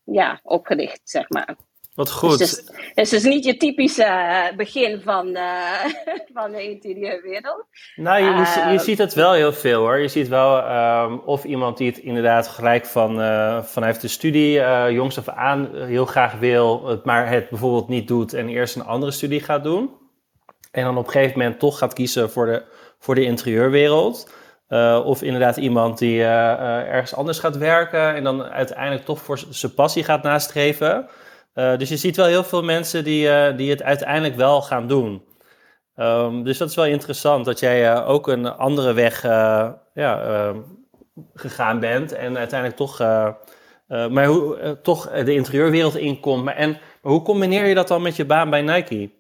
[SPEAKER 5] ja, opgericht, zeg maar.
[SPEAKER 3] Wat goed.
[SPEAKER 5] Dus het is dus niet je typische uh, begin van, uh, van de interieurwereld.
[SPEAKER 3] Nou, je, je, je, ehm, ziet het wel heel veel hoor. Je ziet wel um, of iemand die het inderdaad gelijk van, uh, vanuit de studie jongs af aan heel graag wil, maar het bijvoorbeeld niet doet en eerst een andere studie gaat doen. En dan op een gegeven moment toch gaat kiezen voor de, voor de interieurwereld. Uh, of inderdaad iemand die uh, uh, ergens anders gaat werken en dan uiteindelijk toch voor zijn passie gaat nastreven. Dus je ziet wel heel veel mensen die, die het uiteindelijk wel gaan doen. Um, dus dat is wel interessant dat jij ook een andere weg ja, ehm, gegaan bent en uiteindelijk toch, maar hoe, toch de interieurwereld inkomt. Maar, en, maar hoe combineer je dat dan met je baan bij Nike?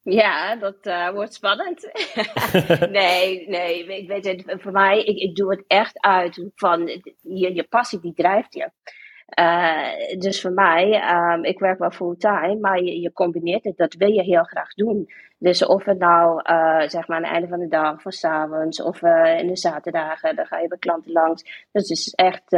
[SPEAKER 5] Ja, dat wordt spannend. nee, nee, ik weet het, voor mij, ik, ik doe het echt uit van je, je passie, die drijft je. Uh, dus voor mij, um, ik werk wel fulltime, maar je, je, combineert het, dat wil je heel graag doen. Dus of het nou, uh, zeg maar aan het einde van de dag, of s'avonds, of in de zaterdagen, dan ga je bij klanten langs. Dus het is echt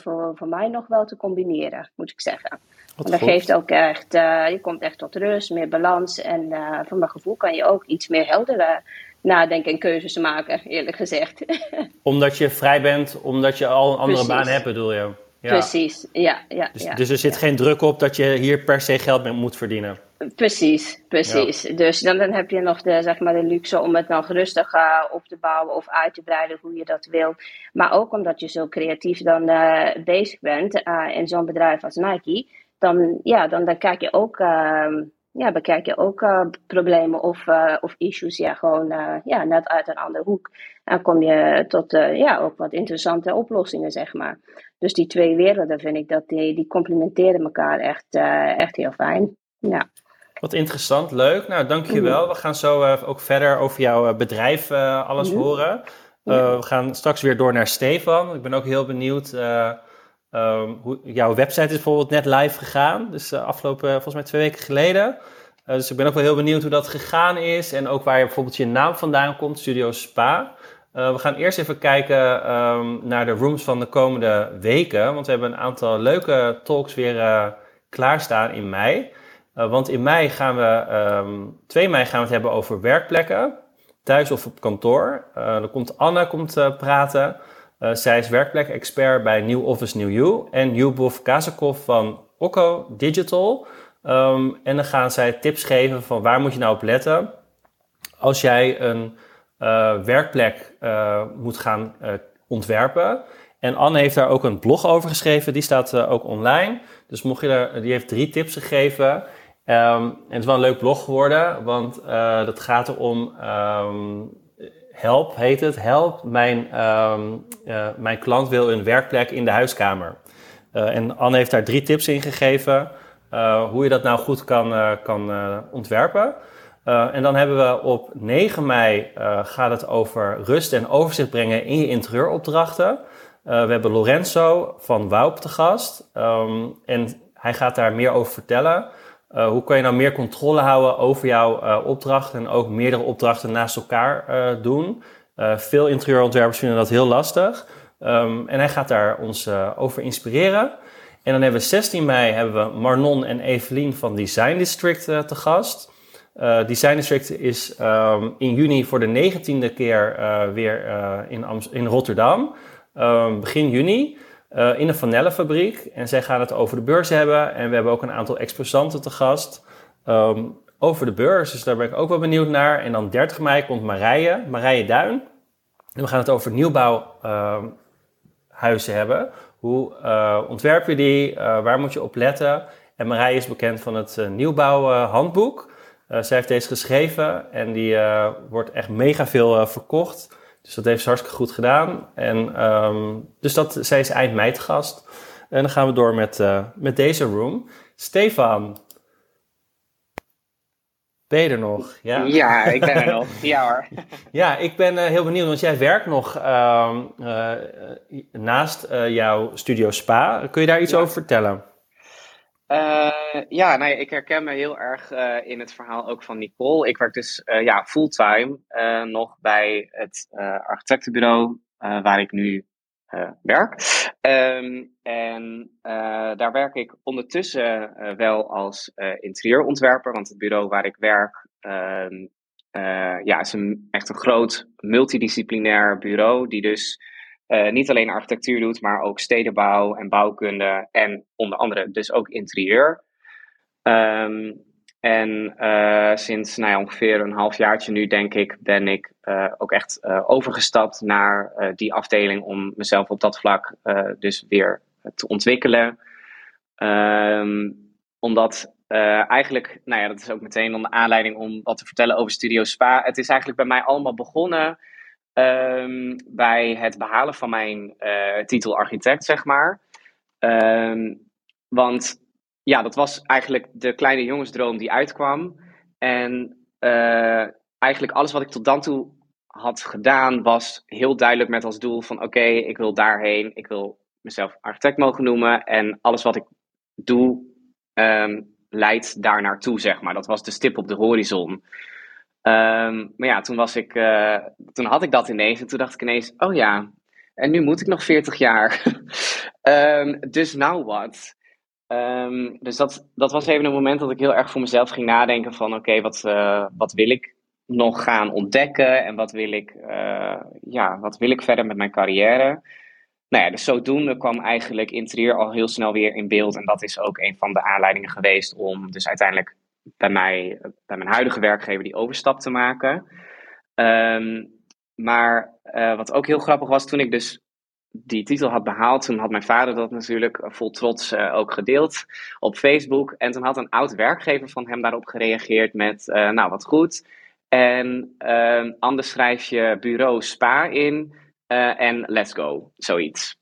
[SPEAKER 5] voor, voor mij nog wel te combineren, moet ik zeggen. Wat dat geeft ook echt, je komt echt tot rust, meer balans. En van mijn gevoel kan je ook iets meer helder nadenken en keuzes maken, eerlijk gezegd.
[SPEAKER 3] omdat je vrij bent, omdat je al een andere baan hebt, bedoel je?
[SPEAKER 5] Ja. Precies, ja. ja,
[SPEAKER 3] dus,
[SPEAKER 5] ja
[SPEAKER 3] dus er zit geen druk op dat je hier per se geld mee moet verdienen?
[SPEAKER 5] Precies, precies. Dus dan, dan heb je nog de, zeg maar, de luxe om het nog rustig uh, op te bouwen of uit te breiden hoe je dat wil. Maar ook omdat je zo creatief dan bezig bent in zo'n bedrijf als Nike dan, ja, dan, dan kijk je ook, uh, ja, bekijk je ook uh, problemen of, uh, of issues ja, gewoon uh, ja, net uit een andere hoek. En kom je tot ja, ook wat interessante oplossingen, zeg maar. Dus die twee werelden vind ik dat die, die complementeren elkaar echt, echt heel fijn. Ja.
[SPEAKER 3] Wat interessant, leuk. Nou, dankjewel. Mm. We gaan zo ook verder over jouw bedrijf alles mm. horen. we gaan straks weer door naar Stefan. Ik ben ook heel benieuwd Hoe, jouw website is bijvoorbeeld net live gegaan, dus uh, afgelopen volgens mij twee weken geleden. Uh, dus ik ben ook wel heel benieuwd hoe dat gegaan is en ook waar je bijvoorbeeld je naam vandaan komt, Studio Spa. We gaan eerst even kijken um, naar de rooms van de komende weken, want we hebben een aantal leuke talks weer klaarstaan in mei. want in mei gaan we, um, 2 mei gaan we het hebben over werkplekken, thuis of op kantoor. dan komt Anne komt, praten. Uh, zij is werkplek-expert bij New Office New You en Jubov Kazakov van Okko Digital. Um, en dan gaan zij tips geven van waar moet je nou op letten als jij een uh, werkplek uh, moet gaan ontwerpen. En Anne heeft daar ook een blog over geschreven, die staat ook online. Dus mocht je er, die heeft drie tips gegeven. Um, en het is wel een leuk blog geworden, want dat gaat erom um, Help heet het. Help, mijn, um, uh, mijn klant wil een werkplek in de huiskamer. Uh, en Anne heeft daar drie tips in gegeven. Uh, hoe je dat nou goed kan, kan ontwerpen. en dan hebben we op 9 mei gaat het over rust en overzicht brengen in je interieuropdrachten. we hebben Lorenzo van Waup te gast. Um, en hij gaat daar meer over vertellen. Uh, hoe kan je nou meer controle houden over jouw uh, opdrachten en ook meerdere opdrachten naast elkaar uh, doen? veel interieurontwerpers vinden dat heel lastig. Um, en hij gaat daar ons over inspireren. En dan hebben we 16 mei hebben we Marnon en Evelien van Design District te gast. Design District is um, in juni voor de 19e keer weer in, in Rotterdam. Um, begin juni. Uh, in een vanellenfabriek. En zij gaan het over de beurs hebben. En we hebben ook een aantal exposanten te gast um, over de beurs. Dus daar ben ik ook wel benieuwd naar. En dan 30 mei komt Marije, Marije Duin. En we gaan het over nieuwbouwhuizen uh, hebben. Hoe uh, ontwerp je die? Uh, waar moet je op letten? En Marije is bekend van het nieuwbouwhandboek. zij heeft deze geschreven en die wordt echt mega veel verkocht. Dus dat heeft ze hartstikke goed gedaan. En um, dus dat, zij is eind mei te gast. En dan gaan we door met, uh, met deze room. Stefan. Ben je er nog?
[SPEAKER 4] Ja, ja ik ben er nog. Ja hoor.
[SPEAKER 3] Ja, ik ben heel benieuwd, want jij werkt nog ehm, naast jouw studio Spa. Kun je daar iets over vertellen?
[SPEAKER 4] Ja, nou ja, ik herken me heel erg in het verhaal ook van Nicole. Ik werk dus ja, fulltime nog bij het architectenbureau waar ik nu werk. Ehm, en daar werk ik ondertussen wel als interieurontwerper, want het bureau waar ik werk ehm, ja, is een, echt een groot multidisciplinair bureau, die dus niet alleen architectuur doet, maar ook stedenbouw en bouwkunde en onder andere dus ook interieur. Um, en uh, sinds nou ongeveer een halfjaartje nu, denk ik, ben ik uh, ook echt overgestapt naar die afdeling om mezelf op dat vlak dus weer te ontwikkelen. Um, omdat eigenlijk, nou ja, dat is ook meteen de aanleiding om wat te vertellen over Studio Spa. Het is eigenlijk bij mij allemaal begonnen um, bij het behalen van mijn titel architect, zeg maar. Um, want ja, dat was eigenlijk de kleine jongensdroom die uitkwam. En uh, eigenlijk alles wat ik tot dan toe had gedaan, was heel duidelijk met als doel van oké, ik wil daarheen. Ik wil mezelf architect mogen noemen. En alles wat ik doe, um, leidt daar naartoe, zeg maar. Dat was de stip op de horizon. Um, maar ja, toen, was ik, uh, toen had ik dat ineens. En toen dacht ik ineens, oh ja, en nu moet ik nog 40 jaar. um, dus nou wat? Um, dus dat, dat was even een moment dat ik heel erg voor mezelf ging nadenken van oké, wat, uh, wat wil ik nog gaan ontdekken en wat wil ik, uh, ja, wat wil ik verder met mijn carrière. Nou ja, dus zodoende kwam eigenlijk interieur al heel snel weer in beeld en dat is ook een van de aanleidingen geweest om dus uiteindelijk bij mij, bij mijn huidige werkgever die overstap te maken. Um, maar uh, wat ook heel grappig was, toen ik dus die titel had behaald, toen had mijn vader dat natuurlijk vol trots uh, ook gedeeld op Facebook. En toen had een oud werkgever van hem daarop gereageerd met, uh, nou wat goed. En uh, anders schrijf je bureau Spa in en let's go, zoiets.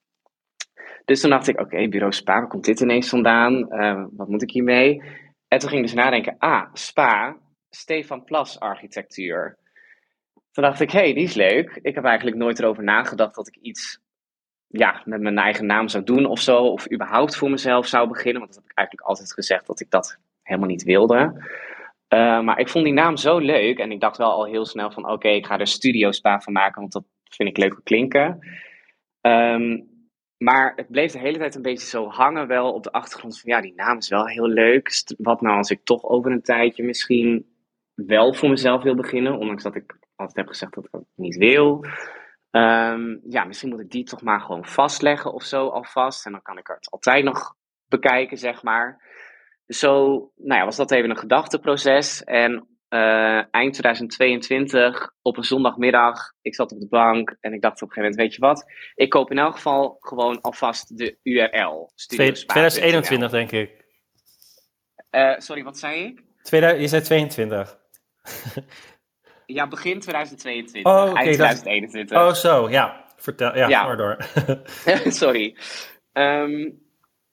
[SPEAKER 4] Dus toen dacht ik, oké, bureau Spa, waar komt dit ineens vandaan? wat moet ik hiermee? En toen ging ik dus nadenken, ah, Spa, Stefan Plas architectuur. Toen dacht ik, hé, hey, die is leuk. Ik heb eigenlijk nooit erover nagedacht dat ik iets ja, met mijn eigen naam zou doen of zo. Of überhaupt voor mezelf zou beginnen. Want dat heb ik eigenlijk altijd gezegd dat ik dat helemaal niet wilde. Uh, maar ik vond die naam zo leuk. En ik dacht wel al heel snel van oké, ik ga er Studio Spa van maken. Want dat vind ik leuk klinken. Um, maar het bleef de hele tijd een beetje zo hangen wel op de achtergrond van ja, die naam is wel heel leuk. Wat nou als ik toch over een tijdje misschien wel voor mezelf wil beginnen. Ondanks dat ik altijd heb gezegd dat ik dat niet wil. Um, ja, misschien moet ik die toch maar gewoon vastleggen of zo alvast. En dan kan ik het altijd nog bekijken, zeg maar. Zo nou ja, was dat even een gedachteproces. En uh, eind 2022, op een zondagmiddag, ik zat op de bank en ik dacht op een gegeven moment, weet je wat? Ik koop in elk geval gewoon alvast de URL.
[SPEAKER 3] 2021, denk ik.
[SPEAKER 4] Uh, sorry, wat zei ik?
[SPEAKER 3] je zei 22.
[SPEAKER 4] Ja, begin 2022. Oh, okay, eind 2021.
[SPEAKER 3] Oh, zo, ja. Vertel, ja, ja. door.
[SPEAKER 4] Sorry. Um,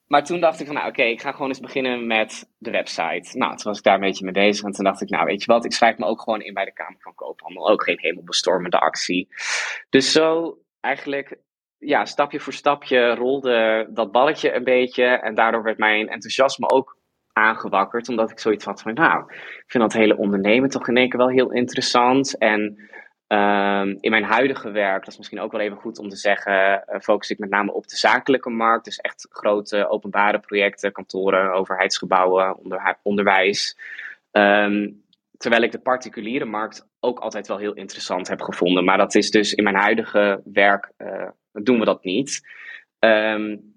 [SPEAKER 4] maar toen dacht ik van, nou oké, ik ga gewoon eens beginnen met de website. Nou, toen was ik daar een beetje mee bezig. En toen dacht ik, nou weet je wat, ik schrijf me ook gewoon in bij de Kamer van Koophandel. Ook geen hemelbestormende actie. Dus zo eigenlijk, ja, stapje voor stapje rolde dat balletje een beetje. En daardoor werd mijn enthousiasme ook aangewakkerd. Omdat ik zoiets had van, nou, ik vind dat hele ondernemen toch in één keer wel heel interessant. En um, in mijn huidige werk, dat is misschien ook wel even goed om te zeggen, uh, focus ik met name op de zakelijke markt. Dus echt grote openbare projecten, kantoren, overheidsgebouwen, onder, onderwijs. Um, terwijl ik de particuliere markt ook altijd wel heel interessant heb gevonden. Maar dat is dus in mijn huidige werk, uh, doen we dat niet. Um,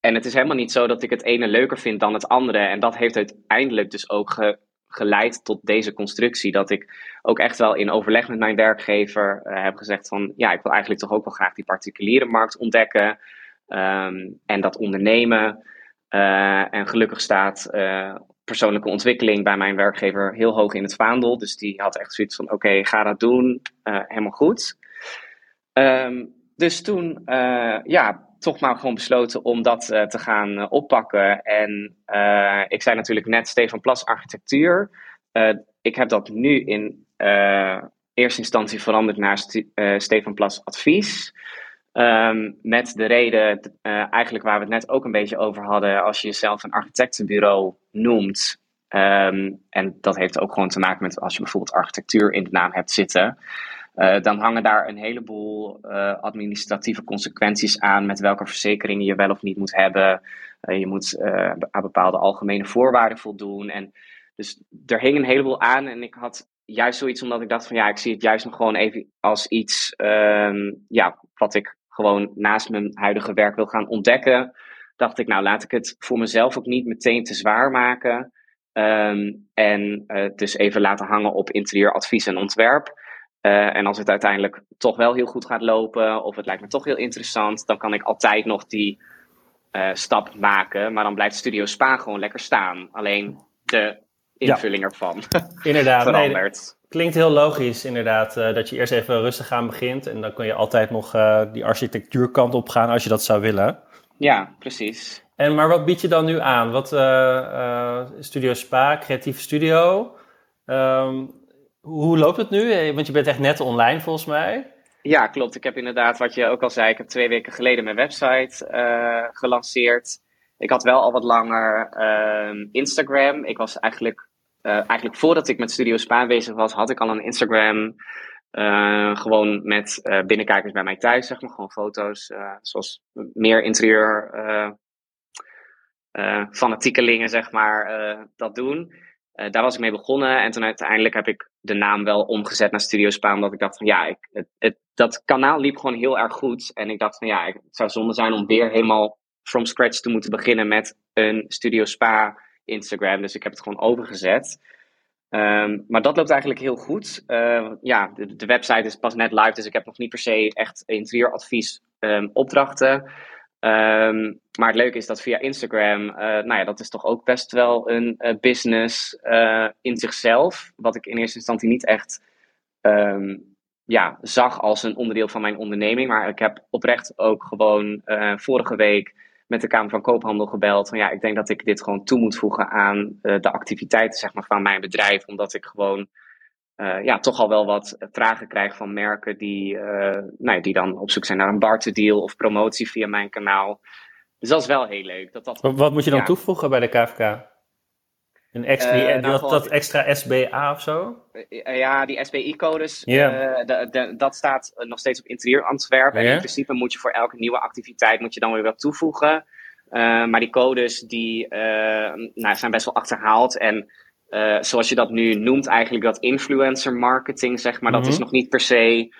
[SPEAKER 4] en het is helemaal niet zo dat ik het ene leuker vind dan het andere. En dat heeft uiteindelijk dus ook ge geleid tot deze constructie. Dat ik ook echt wel in overleg met mijn werkgever uh, heb gezegd van... ja, ik wil eigenlijk toch ook wel graag die particuliere markt ontdekken. Um, en dat ondernemen. Uh, en gelukkig staat uh, persoonlijke ontwikkeling bij mijn werkgever heel hoog in het vaandel. Dus die had echt zoiets van, oké, ga dat doen. helemaal goed. Um, dus toen, ja, toch maar gewoon besloten om dat uh, te gaan uh, oppakken. En uh, ik zei natuurlijk net Stefan Plas Architectuur. ik heb dat nu in eerste instantie veranderd naar Stefan Plas Advies. Um, met de reden, eigenlijk waar we het net ook een beetje over hadden, als je jezelf een architectenbureau noemt, um, en dat heeft ook gewoon te maken met als je bijvoorbeeld architectuur in de naam hebt zitten, uh, dan hangen daar een heleboel uh, administratieve consequenties aan met welke verzekeringen je wel of niet moet hebben. je moet aan bepaalde algemene voorwaarden voldoen. En dus er hing een heleboel aan en ik had juist zoiets omdat ik dacht van ja, ik zie het juist nog gewoon even als iets um, ja, wat ik gewoon naast mijn huidige werk wil gaan ontdekken, dacht ik, nou laat ik het voor mezelf ook niet meteen te zwaar maken. Um, en uh, dus even laten hangen op interieuradvies en ontwerp. Uh, en als het uiteindelijk toch wel heel goed gaat lopen, of het lijkt me toch heel interessant, dan kan ik altijd nog die uh, stap maken. Maar dan blijft Studio Spa gewoon lekker staan. Alleen de invulling ervan
[SPEAKER 3] Inderdaad,
[SPEAKER 4] verandert.
[SPEAKER 3] Klinkt heel logisch inderdaad, uh, dat je eerst even rustig aan begint en dan kun je altijd nog uh, die architectuurkant op gaan als je dat zou willen.
[SPEAKER 4] Ja, precies.
[SPEAKER 3] En maar wat bied je dan nu aan? Wat, uh, Studio Spa, creatieve studio. Um, hoe loopt het nu? Want je bent echt net online volgens mij.
[SPEAKER 4] Ja, klopt. Ik heb inderdaad, wat je ook al zei, ik heb twee weken geleden mijn website gelanceerd. Ik had wel al wat langer ehm, Instagram. Ik was eigenlijk uh, eigenlijk voordat ik met Studio Spa bezig was, had ik al een Instagram. Gewoon met binnenkijkers bij mij thuis, zeg maar. Gewoon foto's, zoals meer interieur fanatiekelingen, zeg maar, dat doen. daar was ik mee begonnen. En toen uiteindelijk heb ik de naam wel omgezet naar Studio Spa. Omdat ik dacht van ja, ik, het, het, dat kanaal liep gewoon heel erg goed. En ik dacht van ja, het zou zonde zijn om weer helemaal from scratch te moeten beginnen met een Studio Spa Instagram. Dus ik heb het gewoon overgezet. Um, maar dat loopt eigenlijk heel goed. Uh, ja, de, website is pas net live, dus ik heb nog niet per se echt interieuradvies um, opdrachten. Um, maar het leuke is dat via Instagram, uh, nou ja, dat is toch ook best wel een uh, business uh, in zichzelf. Wat ik in eerste instantie niet echt ja, zag als een onderdeel van mijn onderneming. Maar ik heb oprecht ook gewoon vorige week met de Kamer van Koophandel gebeld. Van ja, ik denk dat ik dit gewoon toe moet voegen aan de activiteiten zeg maar, van mijn bedrijf. Omdat ik gewoon uh, ja, toch al wel wat vragen krijg van merken die, uh, nou, die dan op zoek zijn naar een barterdeal of promotie via mijn kanaal. Dus dat is wel heel leuk. Dat dat,
[SPEAKER 3] wat moet je dan ja. toevoegen bij de KVK? Een extra, uh, dat, dat, extra SBA of zo?
[SPEAKER 4] Ja, die SBI-codes, yeah. dat staat nog steeds op interieur Antwerpen. Yeah. En in principe moet je voor elke nieuwe activiteit moet je dan weer wat toevoegen. maar die codes die, nou, zijn best wel achterhaald. En zoals je dat nu noemt, eigenlijk dat influencer marketing, zeg maar, mm -hmm. dat is nog niet per se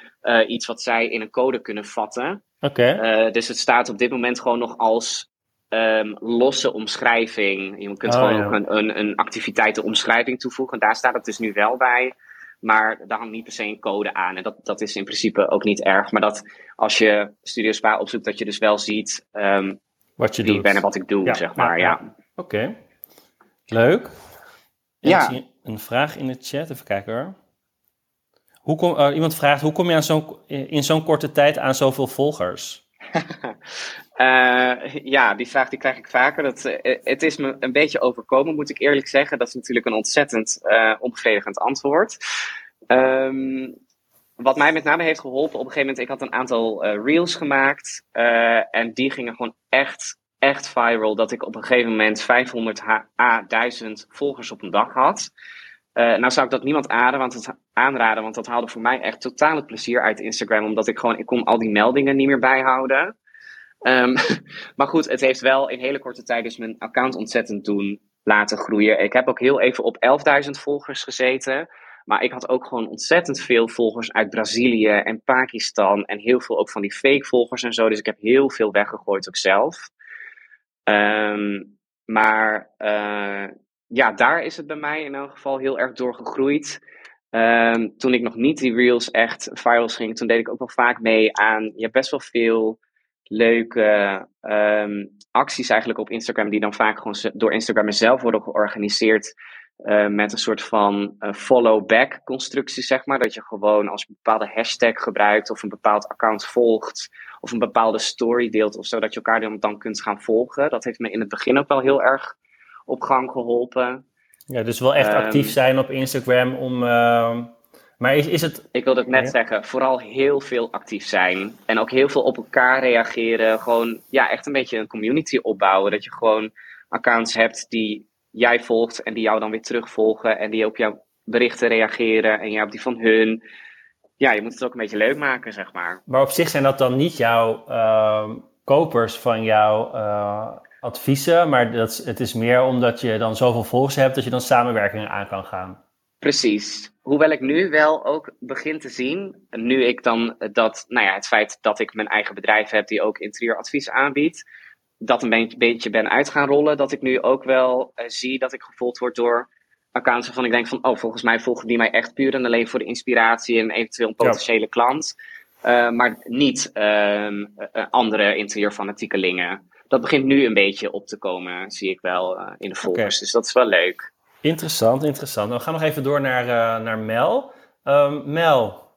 [SPEAKER 4] iets wat zij in een code kunnen vatten.
[SPEAKER 3] Okay.
[SPEAKER 4] dus het staat op dit moment gewoon nog als um, losse omschrijving. Je kunt oh, gewoon ja. een, een, een activiteitenomschrijving toevoegen. Daar staat het dus nu wel bij. Maar daar hangt niet per se een code aan. En dat, dat is in principe ook niet erg. Maar dat als je Studio Spa opzoekt, dat je dus wel ziet um,
[SPEAKER 3] wat je
[SPEAKER 4] wie
[SPEAKER 3] doet.
[SPEAKER 4] ik ben en wat ik doe,
[SPEAKER 3] ja,
[SPEAKER 4] zeg maar. Ja, ja.
[SPEAKER 3] Oké. Okay. Leuk.
[SPEAKER 4] Ja.
[SPEAKER 3] Ik zie een vraag in de chat. Even kijken hoor. Hoe kom, uh, iemand vraagt, hoe kom je aan zo'n, in zo'n korte tijd aan zoveel volgers?
[SPEAKER 4] Uh, ja, die vraag die krijg ik vaker. Dat, uh, het is me een beetje overkomen, moet ik eerlijk zeggen. Dat is natuurlijk een ontzettend onbevredigend antwoord. Um, wat mij met name heeft geholpen, op een gegeven moment, ik had een aantal reels gemaakt. en die gingen gewoon echt, echt viral. Dat ik op een gegeven moment 500 a 1000 volgers op een dag had. nou zou ik dat niemand aanraden want, het, aanraden, want dat haalde voor mij echt totaal het plezier uit Instagram. Omdat ik gewoon, ik kon al die meldingen niet meer bijhouden. Um, maar goed, het heeft wel in hele korte tijd dus mijn account ontzettend doen laten groeien. Ik heb ook heel even op 11.000 volgers gezeten. Maar ik had ook gewoon ontzettend veel volgers uit Brazilië en Pakistan. En heel veel ook van die fake volgers en zo. Dus ik heb heel veel weggegooid ook zelf. Um, maar uh, ja, daar is het bij mij in elk geval heel erg door gegroeid. Um, toen ik nog niet die reels echt virals ging, toen deed ik ook wel vaak mee aan. Je hebt best wel veel leuke um, acties eigenlijk op Instagram, die dan vaak gewoon door Instagram zelf worden georganiseerd. Uh, met een soort van uh, follow-back constructie, zeg maar. Dat je gewoon als je een bepaalde hashtag gebruikt of een bepaald account volgt of een bepaalde story deelt of zo, dat je elkaar dan, dan kunt gaan volgen. Dat heeft me in het begin ook wel heel erg op gang geholpen.
[SPEAKER 3] Ja, dus wel echt
[SPEAKER 4] Ehm,
[SPEAKER 3] actief zijn op Instagram om... ehm, maar is, is het...
[SPEAKER 4] Ik wilde het net
[SPEAKER 3] Ja.
[SPEAKER 4] zeggen, vooral heel veel actief zijn. En ook heel veel op elkaar reageren. Gewoon, ja, echt een beetje een community opbouwen. Dat je gewoon accounts hebt die jij volgt en die jou dan weer terugvolgen. En die op jouw berichten reageren en jij op die van hun. Ja, je moet het ook een beetje leuk maken, zeg maar.
[SPEAKER 3] Maar op zich zijn dat dan niet jouw ehm, kopers van jouw eh, adviezen, maar dat, het is meer omdat je dan zoveel volgers hebt dat je dan samenwerkingen aan kan gaan.
[SPEAKER 4] Precies. Hoewel ik nu wel ook begin te zien, nu ik dan dat, nou ja, het feit dat ik mijn eigen bedrijf heb die ook interieuradvies aanbiedt, dat een beetje, beetje ben uit gaan rollen, dat ik nu ook wel eh, zie dat ik gevolgd word door accounts waarvan ik denk van, oh, volgens mij volgen die mij echt puur en alleen voor de inspiratie en eventueel een potentiële klant, Eh, maar niet ehm, eh, andere interieurfanatiekelingen. Dat begint nu een beetje op te komen, zie ik wel eh, in de volgers. Dus dat is wel leuk.
[SPEAKER 3] Interessant, interessant. Nou, we gaan nog even door naar, eh, naar Mel. Ehm, Mel,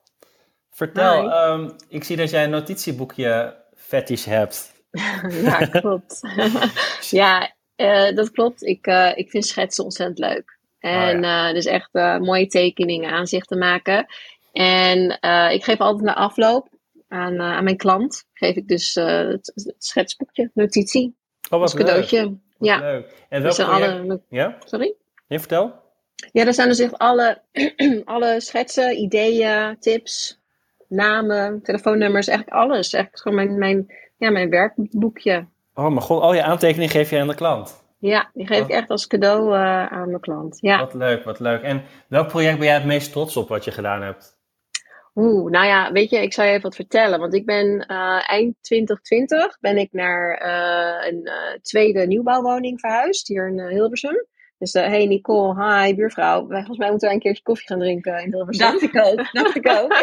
[SPEAKER 3] vertel, ehm, ik zie dat jij een notitieboekje fetish hebt.
[SPEAKER 1] ja, klopt. ja, eh, dat klopt. Ik, eh, ik vind schetsen ontzettend leuk. En eh, dus echt eh, mooie tekeningen, aanzichten maken. En eh, ik geef altijd na afloop aan, aan mijn klant, geef ik dus het, het schetsboekje, notitie,
[SPEAKER 3] Oh, wat leuk.
[SPEAKER 1] cadeautje.
[SPEAKER 3] Wat
[SPEAKER 1] Ja,
[SPEAKER 3] leuk. En
[SPEAKER 1] dus
[SPEAKER 3] project...
[SPEAKER 1] alle,
[SPEAKER 3] Ja?
[SPEAKER 1] sorry?
[SPEAKER 3] Ja, vertel.
[SPEAKER 1] Ja, er zijn dus echt alle, alle schetsen, ideeën, tips, namen, telefoonnummers, eigenlijk alles. Echt gewoon mijn, mijn, ja, mijn werkboekje.
[SPEAKER 3] Oh mijn god, al je aantekeningen geef je aan de klant.
[SPEAKER 1] Ja, die geef ik echt als cadeau eh, aan mijn klant. Ja.
[SPEAKER 3] Wat leuk, wat leuk. En welk project ben jij het meest trots op wat je gedaan hebt?
[SPEAKER 1] Oeh, nou ja, weet je, ik zal je even wat vertellen. Want ik ben eh, eind 2020 ben ik naar eh, een tweede nieuwbouwwoning verhuisd hier in Hilversum. Dus eh, hey Nicole, hi buurvrouw. Wij, volgens mij moeten wij een keertje koffie gaan drinken in Hilversum.
[SPEAKER 5] Dacht ik ook, dacht ik ook.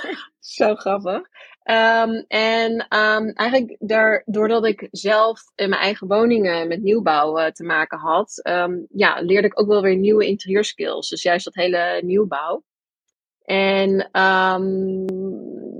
[SPEAKER 1] Zo grappig. Ehm, en ehm, eigenlijk daar, doordat ik zelf in mijn eigen woningen met nieuwbouw eh, te maken had, ehm, ja, leerde ik ook wel weer nieuwe interieurskills. Dus juist dat hele nieuwbouw. En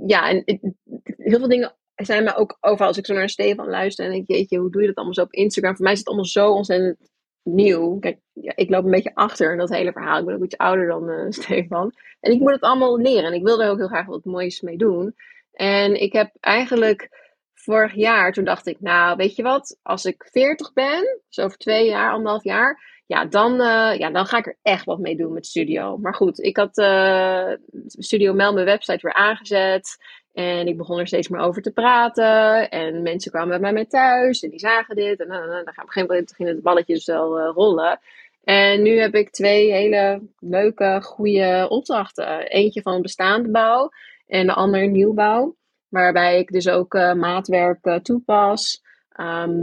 [SPEAKER 1] ja, en het- heel veel dingen zijn me ook overal. Als ik zo naar Stefan luister en denk, jeetje, hoe doe je dat allemaal zo op Instagram? Voor mij is het allemaal zo ontzettend nieuw. Ik loop een beetje achter in dat hele verhaal. Ik ben ook iets ouder dan eh, Stefan. En ik moet het allemaal leren. En ik wil er ook heel graag wat moois mee doen. En ik heb eigenlijk vorig jaar, toen dacht ik, nou, weet je wat? Als ik 40 ben, dus over twee jaar, anderhalf jaar, ja, dan, eh, ja, dan ga ik er echt wat mee doen met studio. Maar goed, ik had eh, Studio Mel mijn website weer aangezet. En ik begon er steeds meer over te praten. En mensen kwamen bij mij mee thuis en die zagen dit. En dan, dan, dan op een gegeven moment ging het balletje dus wel eh, rollen. En nu heb ik twee hele leuke, goede opdrachten. Eentje van bestaande bouw en de ander nieuwbouw. Waarbij ik dus ook eh, maatwerk eh, toepas. Ehm,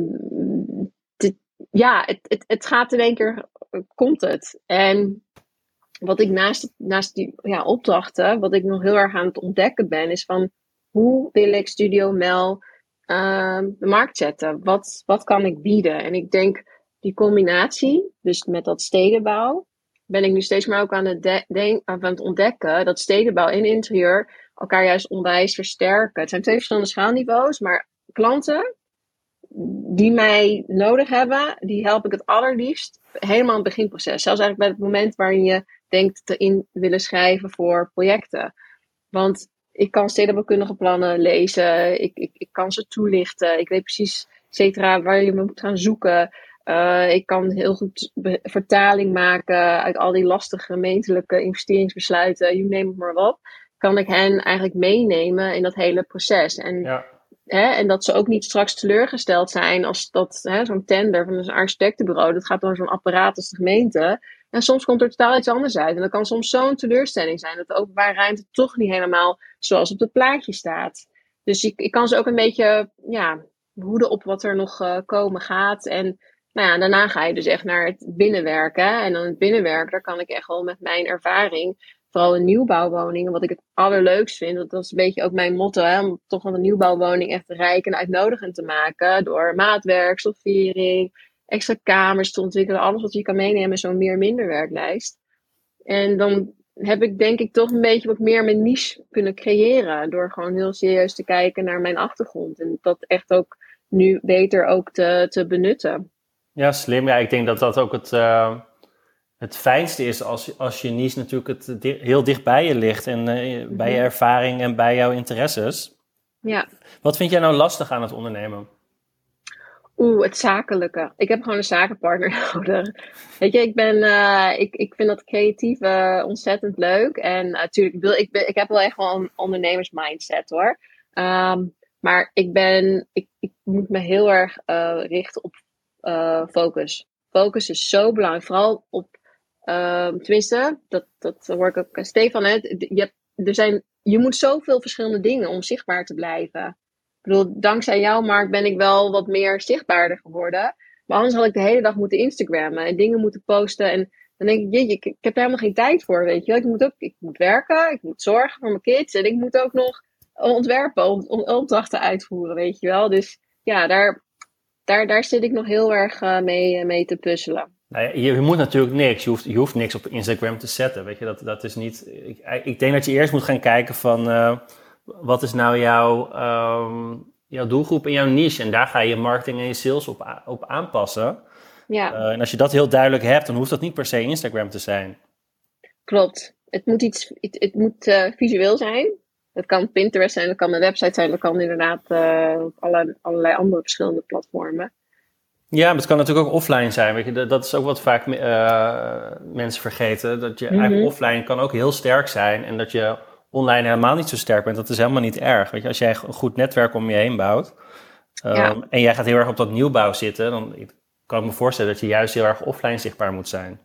[SPEAKER 1] ja, het, het, het gaat in één keer, komt het. En wat ik naast, naast die ja, opdrachten, wat ik nog heel erg aan het ontdekken ben, is van hoe wil ik Studio Mel ehm, de markt zetten? Wat, wat kan ik bieden? En ik denk die combinatie, dus met dat stedenbouw, ben ik nu steeds meer ook aan het, aan ontdekken dat stedenbouw en interieur elkaar juist onwijs versterken. Het zijn twee verschillende schaalniveaus, maar klanten die mij nodig hebben, die help ik het allerliefst helemaal in het beginproces. Zelfs eigenlijk bij het moment waarin je denkt te in willen schrijven voor projecten. Want ik kan stedenbouwkundige plannen lezen, ik, ik, ik kan ze toelichten, ik weet precies, et cetera, waar je me moet gaan zoeken. Uh, ik kan heel goed vertaling maken uit al die lastige gemeentelijke investeringsbesluiten, you name it maar wat. Kan ik hen eigenlijk meenemen in dat hele proces. En,
[SPEAKER 3] ja.
[SPEAKER 1] en dat ze ook niet straks teleurgesteld zijn als dat zo'n tender van een architectenbureau, dat gaat door zo'n apparaat als de gemeente. En soms komt er totaal iets anders uit. En dat kan soms zo'n teleurstelling zijn dat de openbare ruimte toch niet helemaal zoals op het plaatje staat. Dus ik, ik kan ze ook een beetje ja, hoeden op wat er nog uh, komen gaat. En nou ja, daarna ga je dus echt naar het binnenwerken. En dan het binnenwerken, daar kan ik echt wel met mijn ervaring, vooral in nieuwbouwwoningen, wat ik het allerleukst vind, dat is een beetje ook mijn motto, hè, om toch wel een nieuwbouwwoning echt rijk en uitnodigend te maken. Door maatwerk, stoffering, extra kamers te ontwikkelen, alles wat je kan meenemen in zo'n meer-minder werklijst. En dan heb ik denk ik toch een beetje wat meer mijn niche kunnen creëren. Door gewoon heel serieus te kijken naar mijn achtergrond. En dat echt ook nu beter ook te, te benutten.
[SPEAKER 3] Ja, slim. Ja, ik denk dat dat ook het, uh, het fijnste is als, als je niche natuurlijk het, heel dicht bij je ligt en bij je mhm. ervaring en bij jouw interesses.
[SPEAKER 1] Ja.
[SPEAKER 3] Wat vind jij nou lastig aan het ondernemen?
[SPEAKER 1] Oeh, het zakelijke. Ik heb gewoon een zakenpartner nodig. Weet je, ik ben, uh, ik, ik vind dat creatieve ontzettend leuk. En natuurlijk, uh, wil, ik, ik heb wel echt wel een ondernemersmindset hoor. Um, maar ik ben, ik, ik moet me heel erg richten op focus. Focus is zo belangrijk. Vooral op, ehm, tenminste, dat, dat hoor ik ook Stefan. Je, hebt, er zijn, je moet zoveel verschillende dingen om zichtbaar te blijven. Dankzij jouw markt ben ik wel wat meer zichtbaarder geworden. Maar anders had ik de hele dag moeten Instagrammen en dingen moeten posten. En dan denk ik, jeetje, ik, ik heb daar helemaal geen tijd voor, weet je Ik moet ook, ik moet werken, ik moet zorgen voor mijn kids. En ik moet ook nog ontwerpen, om, opdrachten uitvoeren, weet je wel. Dus ja, daar, daar, daar zit ik nog heel erg uh, mee, mee te puzzelen.
[SPEAKER 3] Nou je, je, moet natuurlijk niks. Je hoeft, je hoeft niks op Instagram te zetten. Weet je, dat, dat is niet. Ik, ik denk dat je eerst moet gaan kijken van. Uh, wat is nou jouw, um, jouw doelgroep en jouw niche? En daar ga je je marketing en je sales op, op aanpassen.
[SPEAKER 1] Ja.
[SPEAKER 3] Uh, en als je dat heel duidelijk hebt, dan hoeft dat niet per se Instagram te zijn.
[SPEAKER 1] Klopt. Het moet iets, het, het moet uh, visueel zijn. Het kan Pinterest zijn, dat kan een website zijn, dat kan inderdaad uh, alle, allerlei andere verschillende platformen.
[SPEAKER 3] Ja, maar het kan natuurlijk ook offline zijn. Weet je, dat is ook wat vaak mensen vergeten. Dat je mm -hmm. eigenlijk offline kan ook heel sterk zijn. En dat je online helemaal niet zo sterk bent, dat is helemaal niet erg. Weet je, als jij een goed netwerk om je heen bouwt um, en jij gaat heel erg op dat nieuwbouw zitten, dan kan ik me voorstellen dat je juist heel erg offline zichtbaar moet zijn.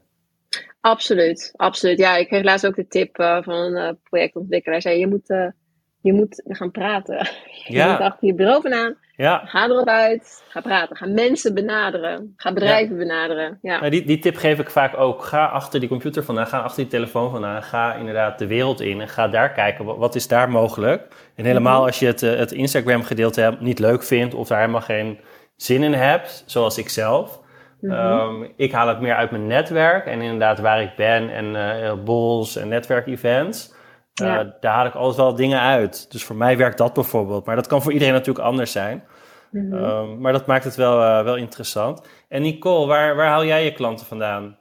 [SPEAKER 1] Absoluut, absoluut. Ja, ik kreeg laatst ook de tip uh, van een uh, projectontwikkelaar. Hij zei, je moet, uh, je moet gaan praten. je ja. moet achter je bureau vandaan ja. Ga erop uit, ga praten, ga mensen benaderen, ga bedrijven benaderen. Ja.
[SPEAKER 3] Nou, die, die tip geef ik vaak ook. Ga achter die computer vandaan, ga achter die telefoon vandaan, ga inderdaad de wereld in en ga daar kijken wat, wat is daar mogelijk. En helemaal mhm. als je het, eh, het Instagram gedeelte niet leuk vindt of daar helemaal geen zin in hebt, zoals ik zelf. Mhm. Ehm, ik haal het meer uit mijn netwerk en inderdaad waar ik ben en uh, bols en netwerkevents. Uh, daar haal ik altijd wel dingen uit. Dus voor mij werkt dat bijvoorbeeld. Maar dat kan voor iedereen natuurlijk anders zijn. Mhm. Ehm, maar dat maakt het wel, uh, wel interessant. En Nicole, waar, waar haal jij je klanten vandaan?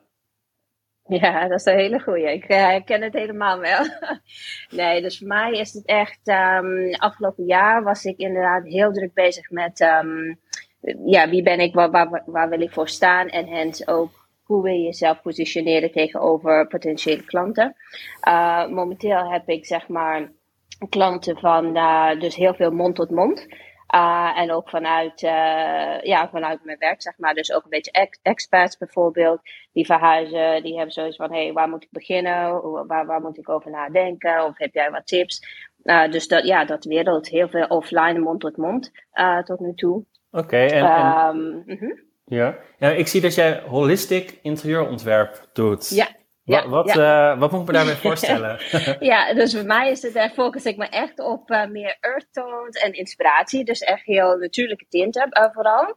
[SPEAKER 5] Ja, dat is een hele goeie. Ik uh, ken het helemaal wel. nee, dus voor mij is het echt... Um, afgelopen jaar was ik inderdaad heel druk bezig met... Um, ja, wie ben ik, waar, waar, waar wil ik voor staan? En hens ook hoe wil je jezelf positioneren tegenover potentiële klanten. Uh, momenteel heb ik zeg maar klanten van uh, dus heel veel mond tot mond. Uh, en ook vanuit, ja, vanuit mijn werk, zeg maar. Dus ook een beetje ex experts bijvoorbeeld. Die verhuizen, die hebben zoiets van: hé, hey, waar moet ik beginnen? Waar, waar moet ik over nadenken? Of heb jij wat tips? dus dat, ja, dat wereld, heel veel offline, mond tot mond tot nu toe.
[SPEAKER 3] Oké, en. en... Um, mm -hmm. Ja. ja, ik zie dat jij holistic interieurontwerp doet.
[SPEAKER 5] Ja.
[SPEAKER 3] Ja, wat,
[SPEAKER 5] ja.
[SPEAKER 3] Uh, wat moet ik me daarmee voorstellen?
[SPEAKER 5] ja, dus voor mij is het, daar focus ik me echt op uh, meer earth tones en inspiratie. Dus echt heel natuurlijke tinten uh, vooral.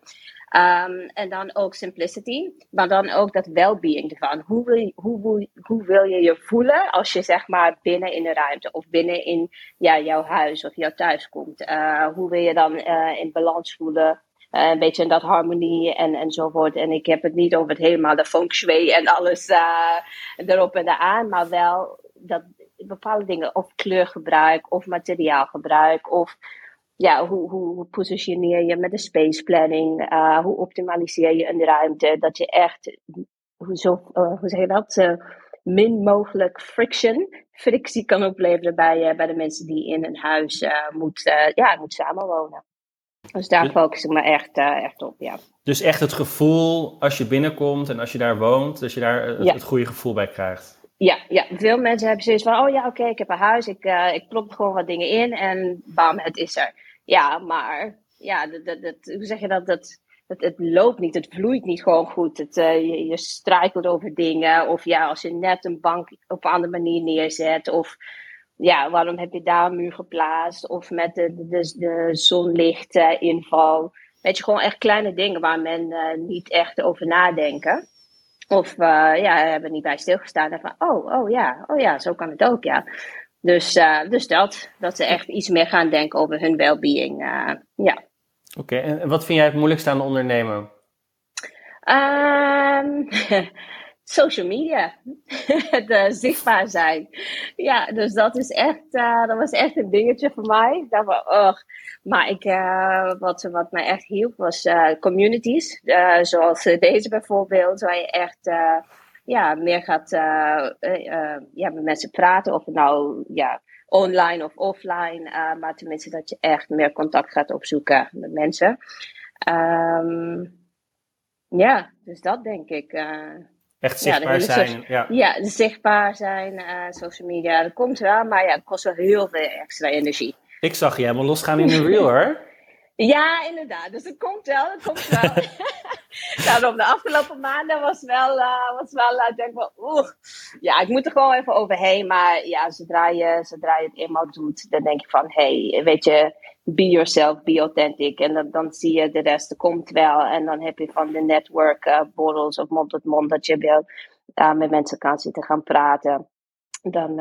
[SPEAKER 5] Um, en dan ook simplicity, maar dan ook dat well-being ervan. Hoe wil, je, hoe, hoe wil je je voelen als je zeg maar binnen in de ruimte of binnen in ja, jouw huis of jouw thuis komt? hoe wil je dan in balans voelen? Uh, een beetje in dat harmonie en, enzovoort. En ik heb het niet over het helemaal de feng shui en alles uh, erop en eraan, maar wel dat bepaalde dingen, of kleurgebruik, of materiaalgebruik, of ja, hoe, hoe positioneer je met de space planning, uh, hoe optimaliseer je een ruimte, dat je echt, hoe, zo, hoe zeg je dat, min mogelijk friction, frictie kan opleveren bij, bij de mensen die in een huis moet, ja, moet samenwonen. Dus daar dus, focus ik me echt, uh, echt op, ja.
[SPEAKER 3] Dus echt het gevoel als je binnenkomt en als je daar woont, dat je daar het, het goede gevoel bij krijgt.
[SPEAKER 5] Ja, ja, veel mensen hebben zoiets van, oh ja, oké, ik heb een huis, ik, uh, ik plop gewoon wat dingen in en bam, het is er. Ja, maar, ja, dat, dat, dat, hoe zeg je dat, dat, dat, het loopt niet, het vloeit niet gewoon goed. Het, uh, je, je struikelt over dingen, of ja, als je net een bank op een andere manier neerzet, of ja, waarom heb je daar een muur geplaatst? Of met de, de, de zonlichtinval. Weet je, gewoon echt kleine dingen waar men uh, niet echt over nadenken. Of uh, ja, hebben niet bij stilgestaan. En van, oh, oh ja, oh ja, zo kan het ook, ja. Dus, uh, dus dat, dat ze echt iets meer gaan denken over hun well-being, ja.
[SPEAKER 3] Oké, en wat vind jij het moeilijkste aan ondernemen?
[SPEAKER 5] Um, social media. het uh, zichtbaar zijn. Ja, dus dat is echt, uh, dat was echt een dingetje voor mij. Van, oh. Maar ik, uh, wat, wat mij echt hielp was communities. zoals deze bijvoorbeeld, waar je echt ja, meer gaat ja, met mensen praten. Of nou ja, online of offline. maar tenminste dat je echt meer contact gaat opzoeken met mensen. Um, ja, dus dat denk ik.
[SPEAKER 3] Echt zichtbaar zijn.
[SPEAKER 5] ja. ja, zichtbaar zijn, uh, social media, dat komt wel, maar ja, het kost wel heel veel extra energie.
[SPEAKER 3] Ik zag je helemaal losgaan in een reel hoor.
[SPEAKER 5] Ja, inderdaad. Dus het komt wel, het komt wel. Daarom, de afgelopen maanden was wel, uh, was wel uh, denk wel, oeh. Ja, ik moet er gewoon even overheen. Maar ja, zodra je, zodra je het eenmaal doet, dan denk je van, hey, weet je, be yourself, be authentic. En dan, dan zie je de rest, er komt wel. En dan heb je van de network uh, borrels of mond tot mond dat je wil met mensen kan zitten gaan praten. Dan,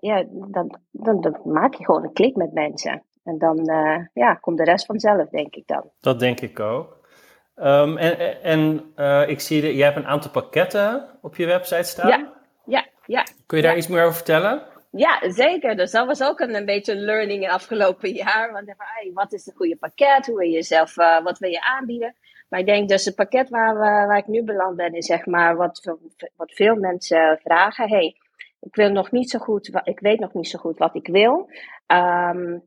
[SPEAKER 5] ja, dan, dan, dan maak je gewoon een klik met mensen. En dan uh, ja, komt de rest vanzelf, denk ik dan.
[SPEAKER 3] Dat denk ik ook. Um, en en uh, ik zie, dat je hebt een aantal pakketten op je website staan.
[SPEAKER 5] Ja, ja, ja.
[SPEAKER 3] Kun je daar iets meer over vertellen?
[SPEAKER 5] Ja, zeker. Dus dat was ook een, een beetje learning in afgelopen jaar. Want hey, wat is een goede pakket? Hoe wil je jezelf, uh, wat wil je aanbieden? Maar ik denk dus het pakket waar, we, waar ik nu beland ben, is zeg maar wat, wat veel mensen vragen. Hey, ik wil nog niet zo goed, ik weet nog niet zo goed wat ik wil. Um,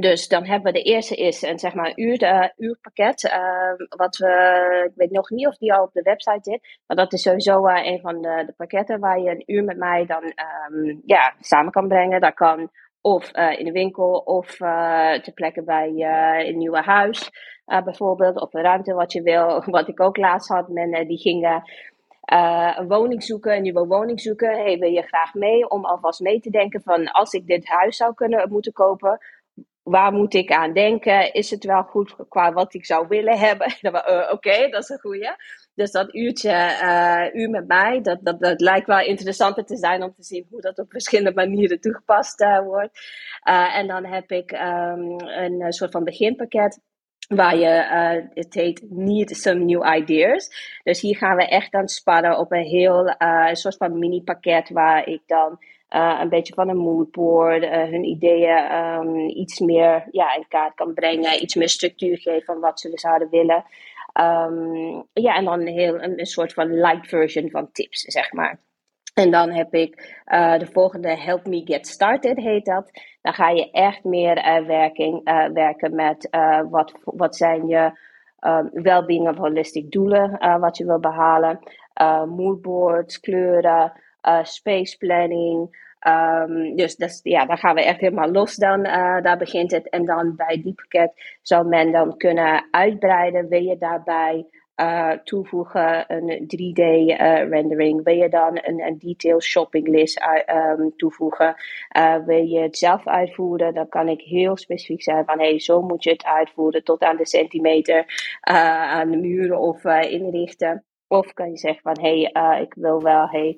[SPEAKER 5] dus dan hebben we de eerste is een zeg maar uur, uh, uurpakket. Uh, wat we, ik weet nog niet of die al op de website zit. Maar dat is sowieso uh, een van de, de, pakketten waar je een uur met mij dan um, ja, samen kan brengen. Dat kan of in de winkel of ter plekke bij een nieuwe huis. bijvoorbeeld, of een ruimte wat je wil. Wat ik ook laatst had, men die gingen een woning zoeken, een nieuwe woning zoeken. Hey, wil je graag mee om alvast mee te denken van als ik dit huis zou kunnen moeten kopen waar moet ik aan denken? Is het wel goed qua wat ik zou willen hebben? uh, Oké, dat is een goeie. Dus dat uurtje, uh, uur met mij, dat, dat, dat lijkt wel interessanter te zijn om te zien hoe dat op verschillende manieren toegepast uh, wordt. En dan heb ik um, een soort van beginpakket. Waar je, het heet Need Some New Ideas. Dus hier gaan we echt aan sparren op een heel uh, soort van mini pakket waar ik dan uh, een beetje van een moodboard, uh, hun ideeën um, iets meer ja, in kaart kan brengen, iets meer structuur geven van wat ze zouden willen. Um, ja, en dan heel, een, soort van light version van tips, zeg maar. En dan heb ik uh, de volgende Help Me Get Started, heet dat. Dan ga je echt meer werking, werken met wat, wat zijn je um, well-being of holistic doelen, wat je wil behalen. moodboards, kleuren, space planning. Um, dus dat, ja, daar gaan we echt helemaal los dan. Uh, daar begint het. En dan bij die pakket zou men dan kunnen uitbreiden. Wil je daarbij uh, toevoegen een 3D uh, rendering? Wil je dan een, detailed shopping list um, toevoegen? wil je het zelf uitvoeren? Dan kan ik heel specifiek zijn van hey, zo moet je het uitvoeren tot aan de centimeter aan de muren of inrichten. Of kan je zeggen van hey, ik wil wel hey,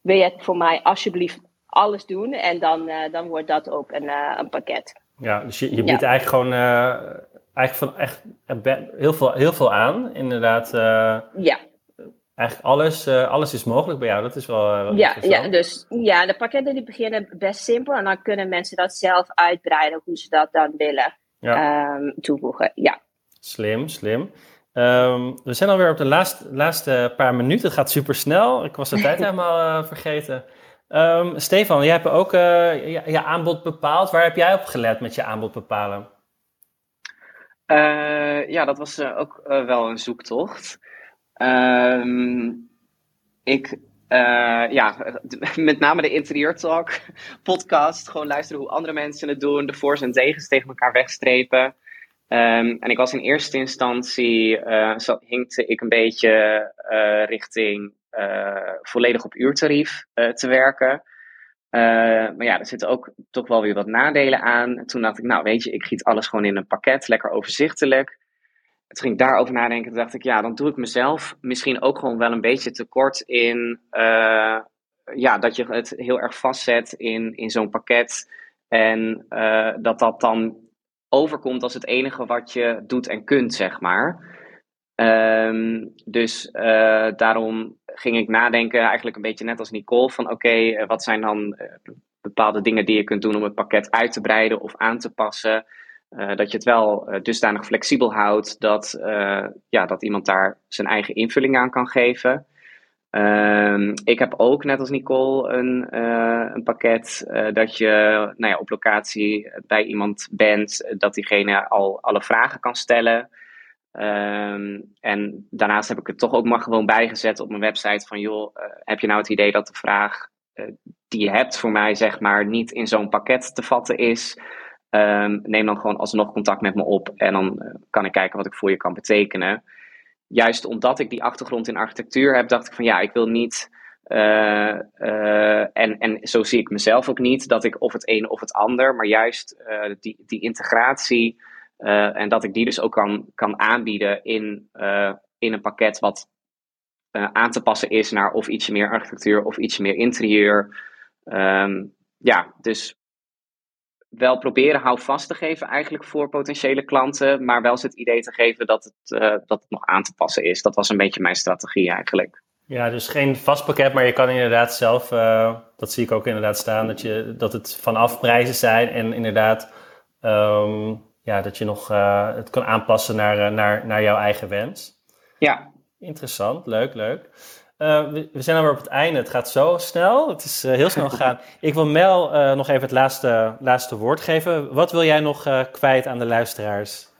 [SPEAKER 5] wil je voor mij alsjeblieft alles doen? En dan, uh, dan wordt dat ook een, uh, een pakket.
[SPEAKER 3] Ja, dus je, je biedt ja. eigenlijk gewoon uh, eigenlijk van echt heel veel, heel veel aan. Inderdaad.
[SPEAKER 5] ja.
[SPEAKER 3] Eigenlijk alles, alles is mogelijk bij jou. Dat is wel.
[SPEAKER 5] ja, ja, dus ja, de pakketten die beginnen best simpel. En dan kunnen mensen dat zelf uitbreiden hoe ze dat dan willen ja. um, toevoegen. Ja.
[SPEAKER 3] Slim, slim. Um, we zijn alweer op de laatste, laatste paar minuten. Het gaat super snel. Ik was de tijd helemaal uh, vergeten. Um, Stefan, jij hebt ook uh, je, aanbod bepaald. Waar heb jij op gelet met je aanbod bepalen?
[SPEAKER 4] Uh, ja, dat was ook wel een zoektocht. Um, ik, ja, met name de Interieur Talk podcast. Gewoon luisteren hoe andere mensen het doen. De voor's en tegens tegen elkaar wegstrepen. Um, en ik was in eerste instantie, uh, hinkte ik een beetje richting volledig op uurtarief te werken. maar ja, er zitten ook toch wel weer wat nadelen aan. En toen dacht ik, nou weet je, ik giet alles gewoon in een pakket, lekker overzichtelijk. En toen ging ik daarover nadenken, dacht ik, ja, dan doe ik mezelf misschien ook gewoon wel een beetje tekort in, ja, dat je het heel erg vastzet in, in zo'n pakket. En dat dat dan overkomt als het enige wat je doet en kunt, zeg maar. Um, dus daarom ging ik nadenken, eigenlijk een beetje net als Nicole, van oké, wat zijn dan bepaalde dingen die je kunt doen om het pakket uit te breiden of aan te passen. dat je het wel dusdanig flexibel houdt dat, ja, dat iemand daar zijn eigen invulling aan kan geven. Um, ik heb ook, net als Nicole, een, een pakket dat je nou ja, op locatie bij iemand bent, dat diegene al alle vragen kan stellen. Um, en daarnaast heb ik het toch ook maar gewoon bijgezet op mijn website van, joh, uh, heb je nou het idee dat de vraag die je hebt voor mij, zeg maar, niet in zo'n pakket te vatten is? Um, neem dan gewoon alsnog contact met me op en dan kan ik kijken wat ik voor je kan betekenen juist omdat ik die achtergrond in architectuur heb, dacht ik van ja, ik wil niet. En, en zo zie ik mezelf ook niet, dat ik of het een of het ander, maar juist die, die integratie en dat ik die dus ook kan, kan aanbieden in, in een pakket wat aan te passen is naar of ietsje meer architectuur of ietsje meer interieur. Um, ja, dus wel proberen houvast te geven eigenlijk voor potentiële klanten, maar wel eens het idee te geven dat het, dat het nog aan te passen is. Dat was een beetje mijn strategie eigenlijk.
[SPEAKER 3] Ja, dus geen vast pakket, maar je kan inderdaad zelf, dat zie ik ook inderdaad staan, dat, je, dat het vanaf prijzen zijn en inderdaad um, ja, dat je nog uh, het kan aanpassen naar, naar, naar jouw eigen wens.
[SPEAKER 4] Ja.
[SPEAKER 3] Interessant, leuk, leuk. Uh, we, we, zijn alweer op het einde. Het gaat zo snel. Het is uh, heel snel gegaan. Ik wil Mel nog even het laatste, laatste woord geven. Wat wil jij nog kwijt aan de luisteraars?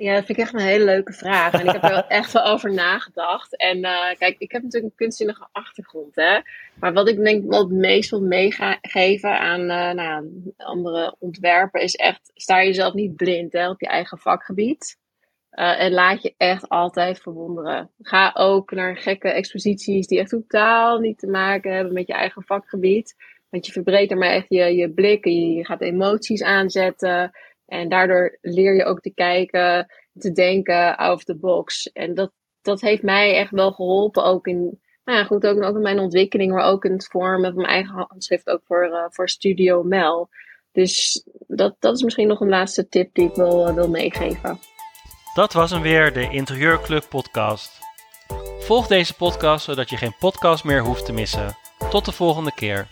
[SPEAKER 1] Ja, dat vind ik echt een hele leuke vraag. En ik heb er echt wel over nagedacht. En kijk, ik heb natuurlijk een kunstzinnige achtergrond. Hè? Maar wat ik denk wat het meest wil meegeven aan nou, andere ontwerpen is echt... Sta jezelf niet blind hè, op je eigen vakgebied. Uh, en laat je echt altijd verwonderen. Ga ook naar gekke exposities die echt totaal niet te maken hebben met je eigen vakgebied. Want je verbreedt ermee echt je, je blik, je, je gaat emoties aanzetten. En daardoor leer je ook te kijken, te denken out of the box. En dat, dat heeft mij echt wel geholpen, ook in, nou ja, goed, ook, ook in mijn ontwikkeling, maar ook in het vormen van mijn eigen handschrift, ook voor, uh, voor Studio Mel. Dus dat, dat is misschien nog een laatste tip die ik wil, uh, wil meegeven.
[SPEAKER 2] Dat was hem weer, de Interieurclub podcast. Volg deze podcast zodat je geen podcast meer hoeft te missen. Tot de volgende keer.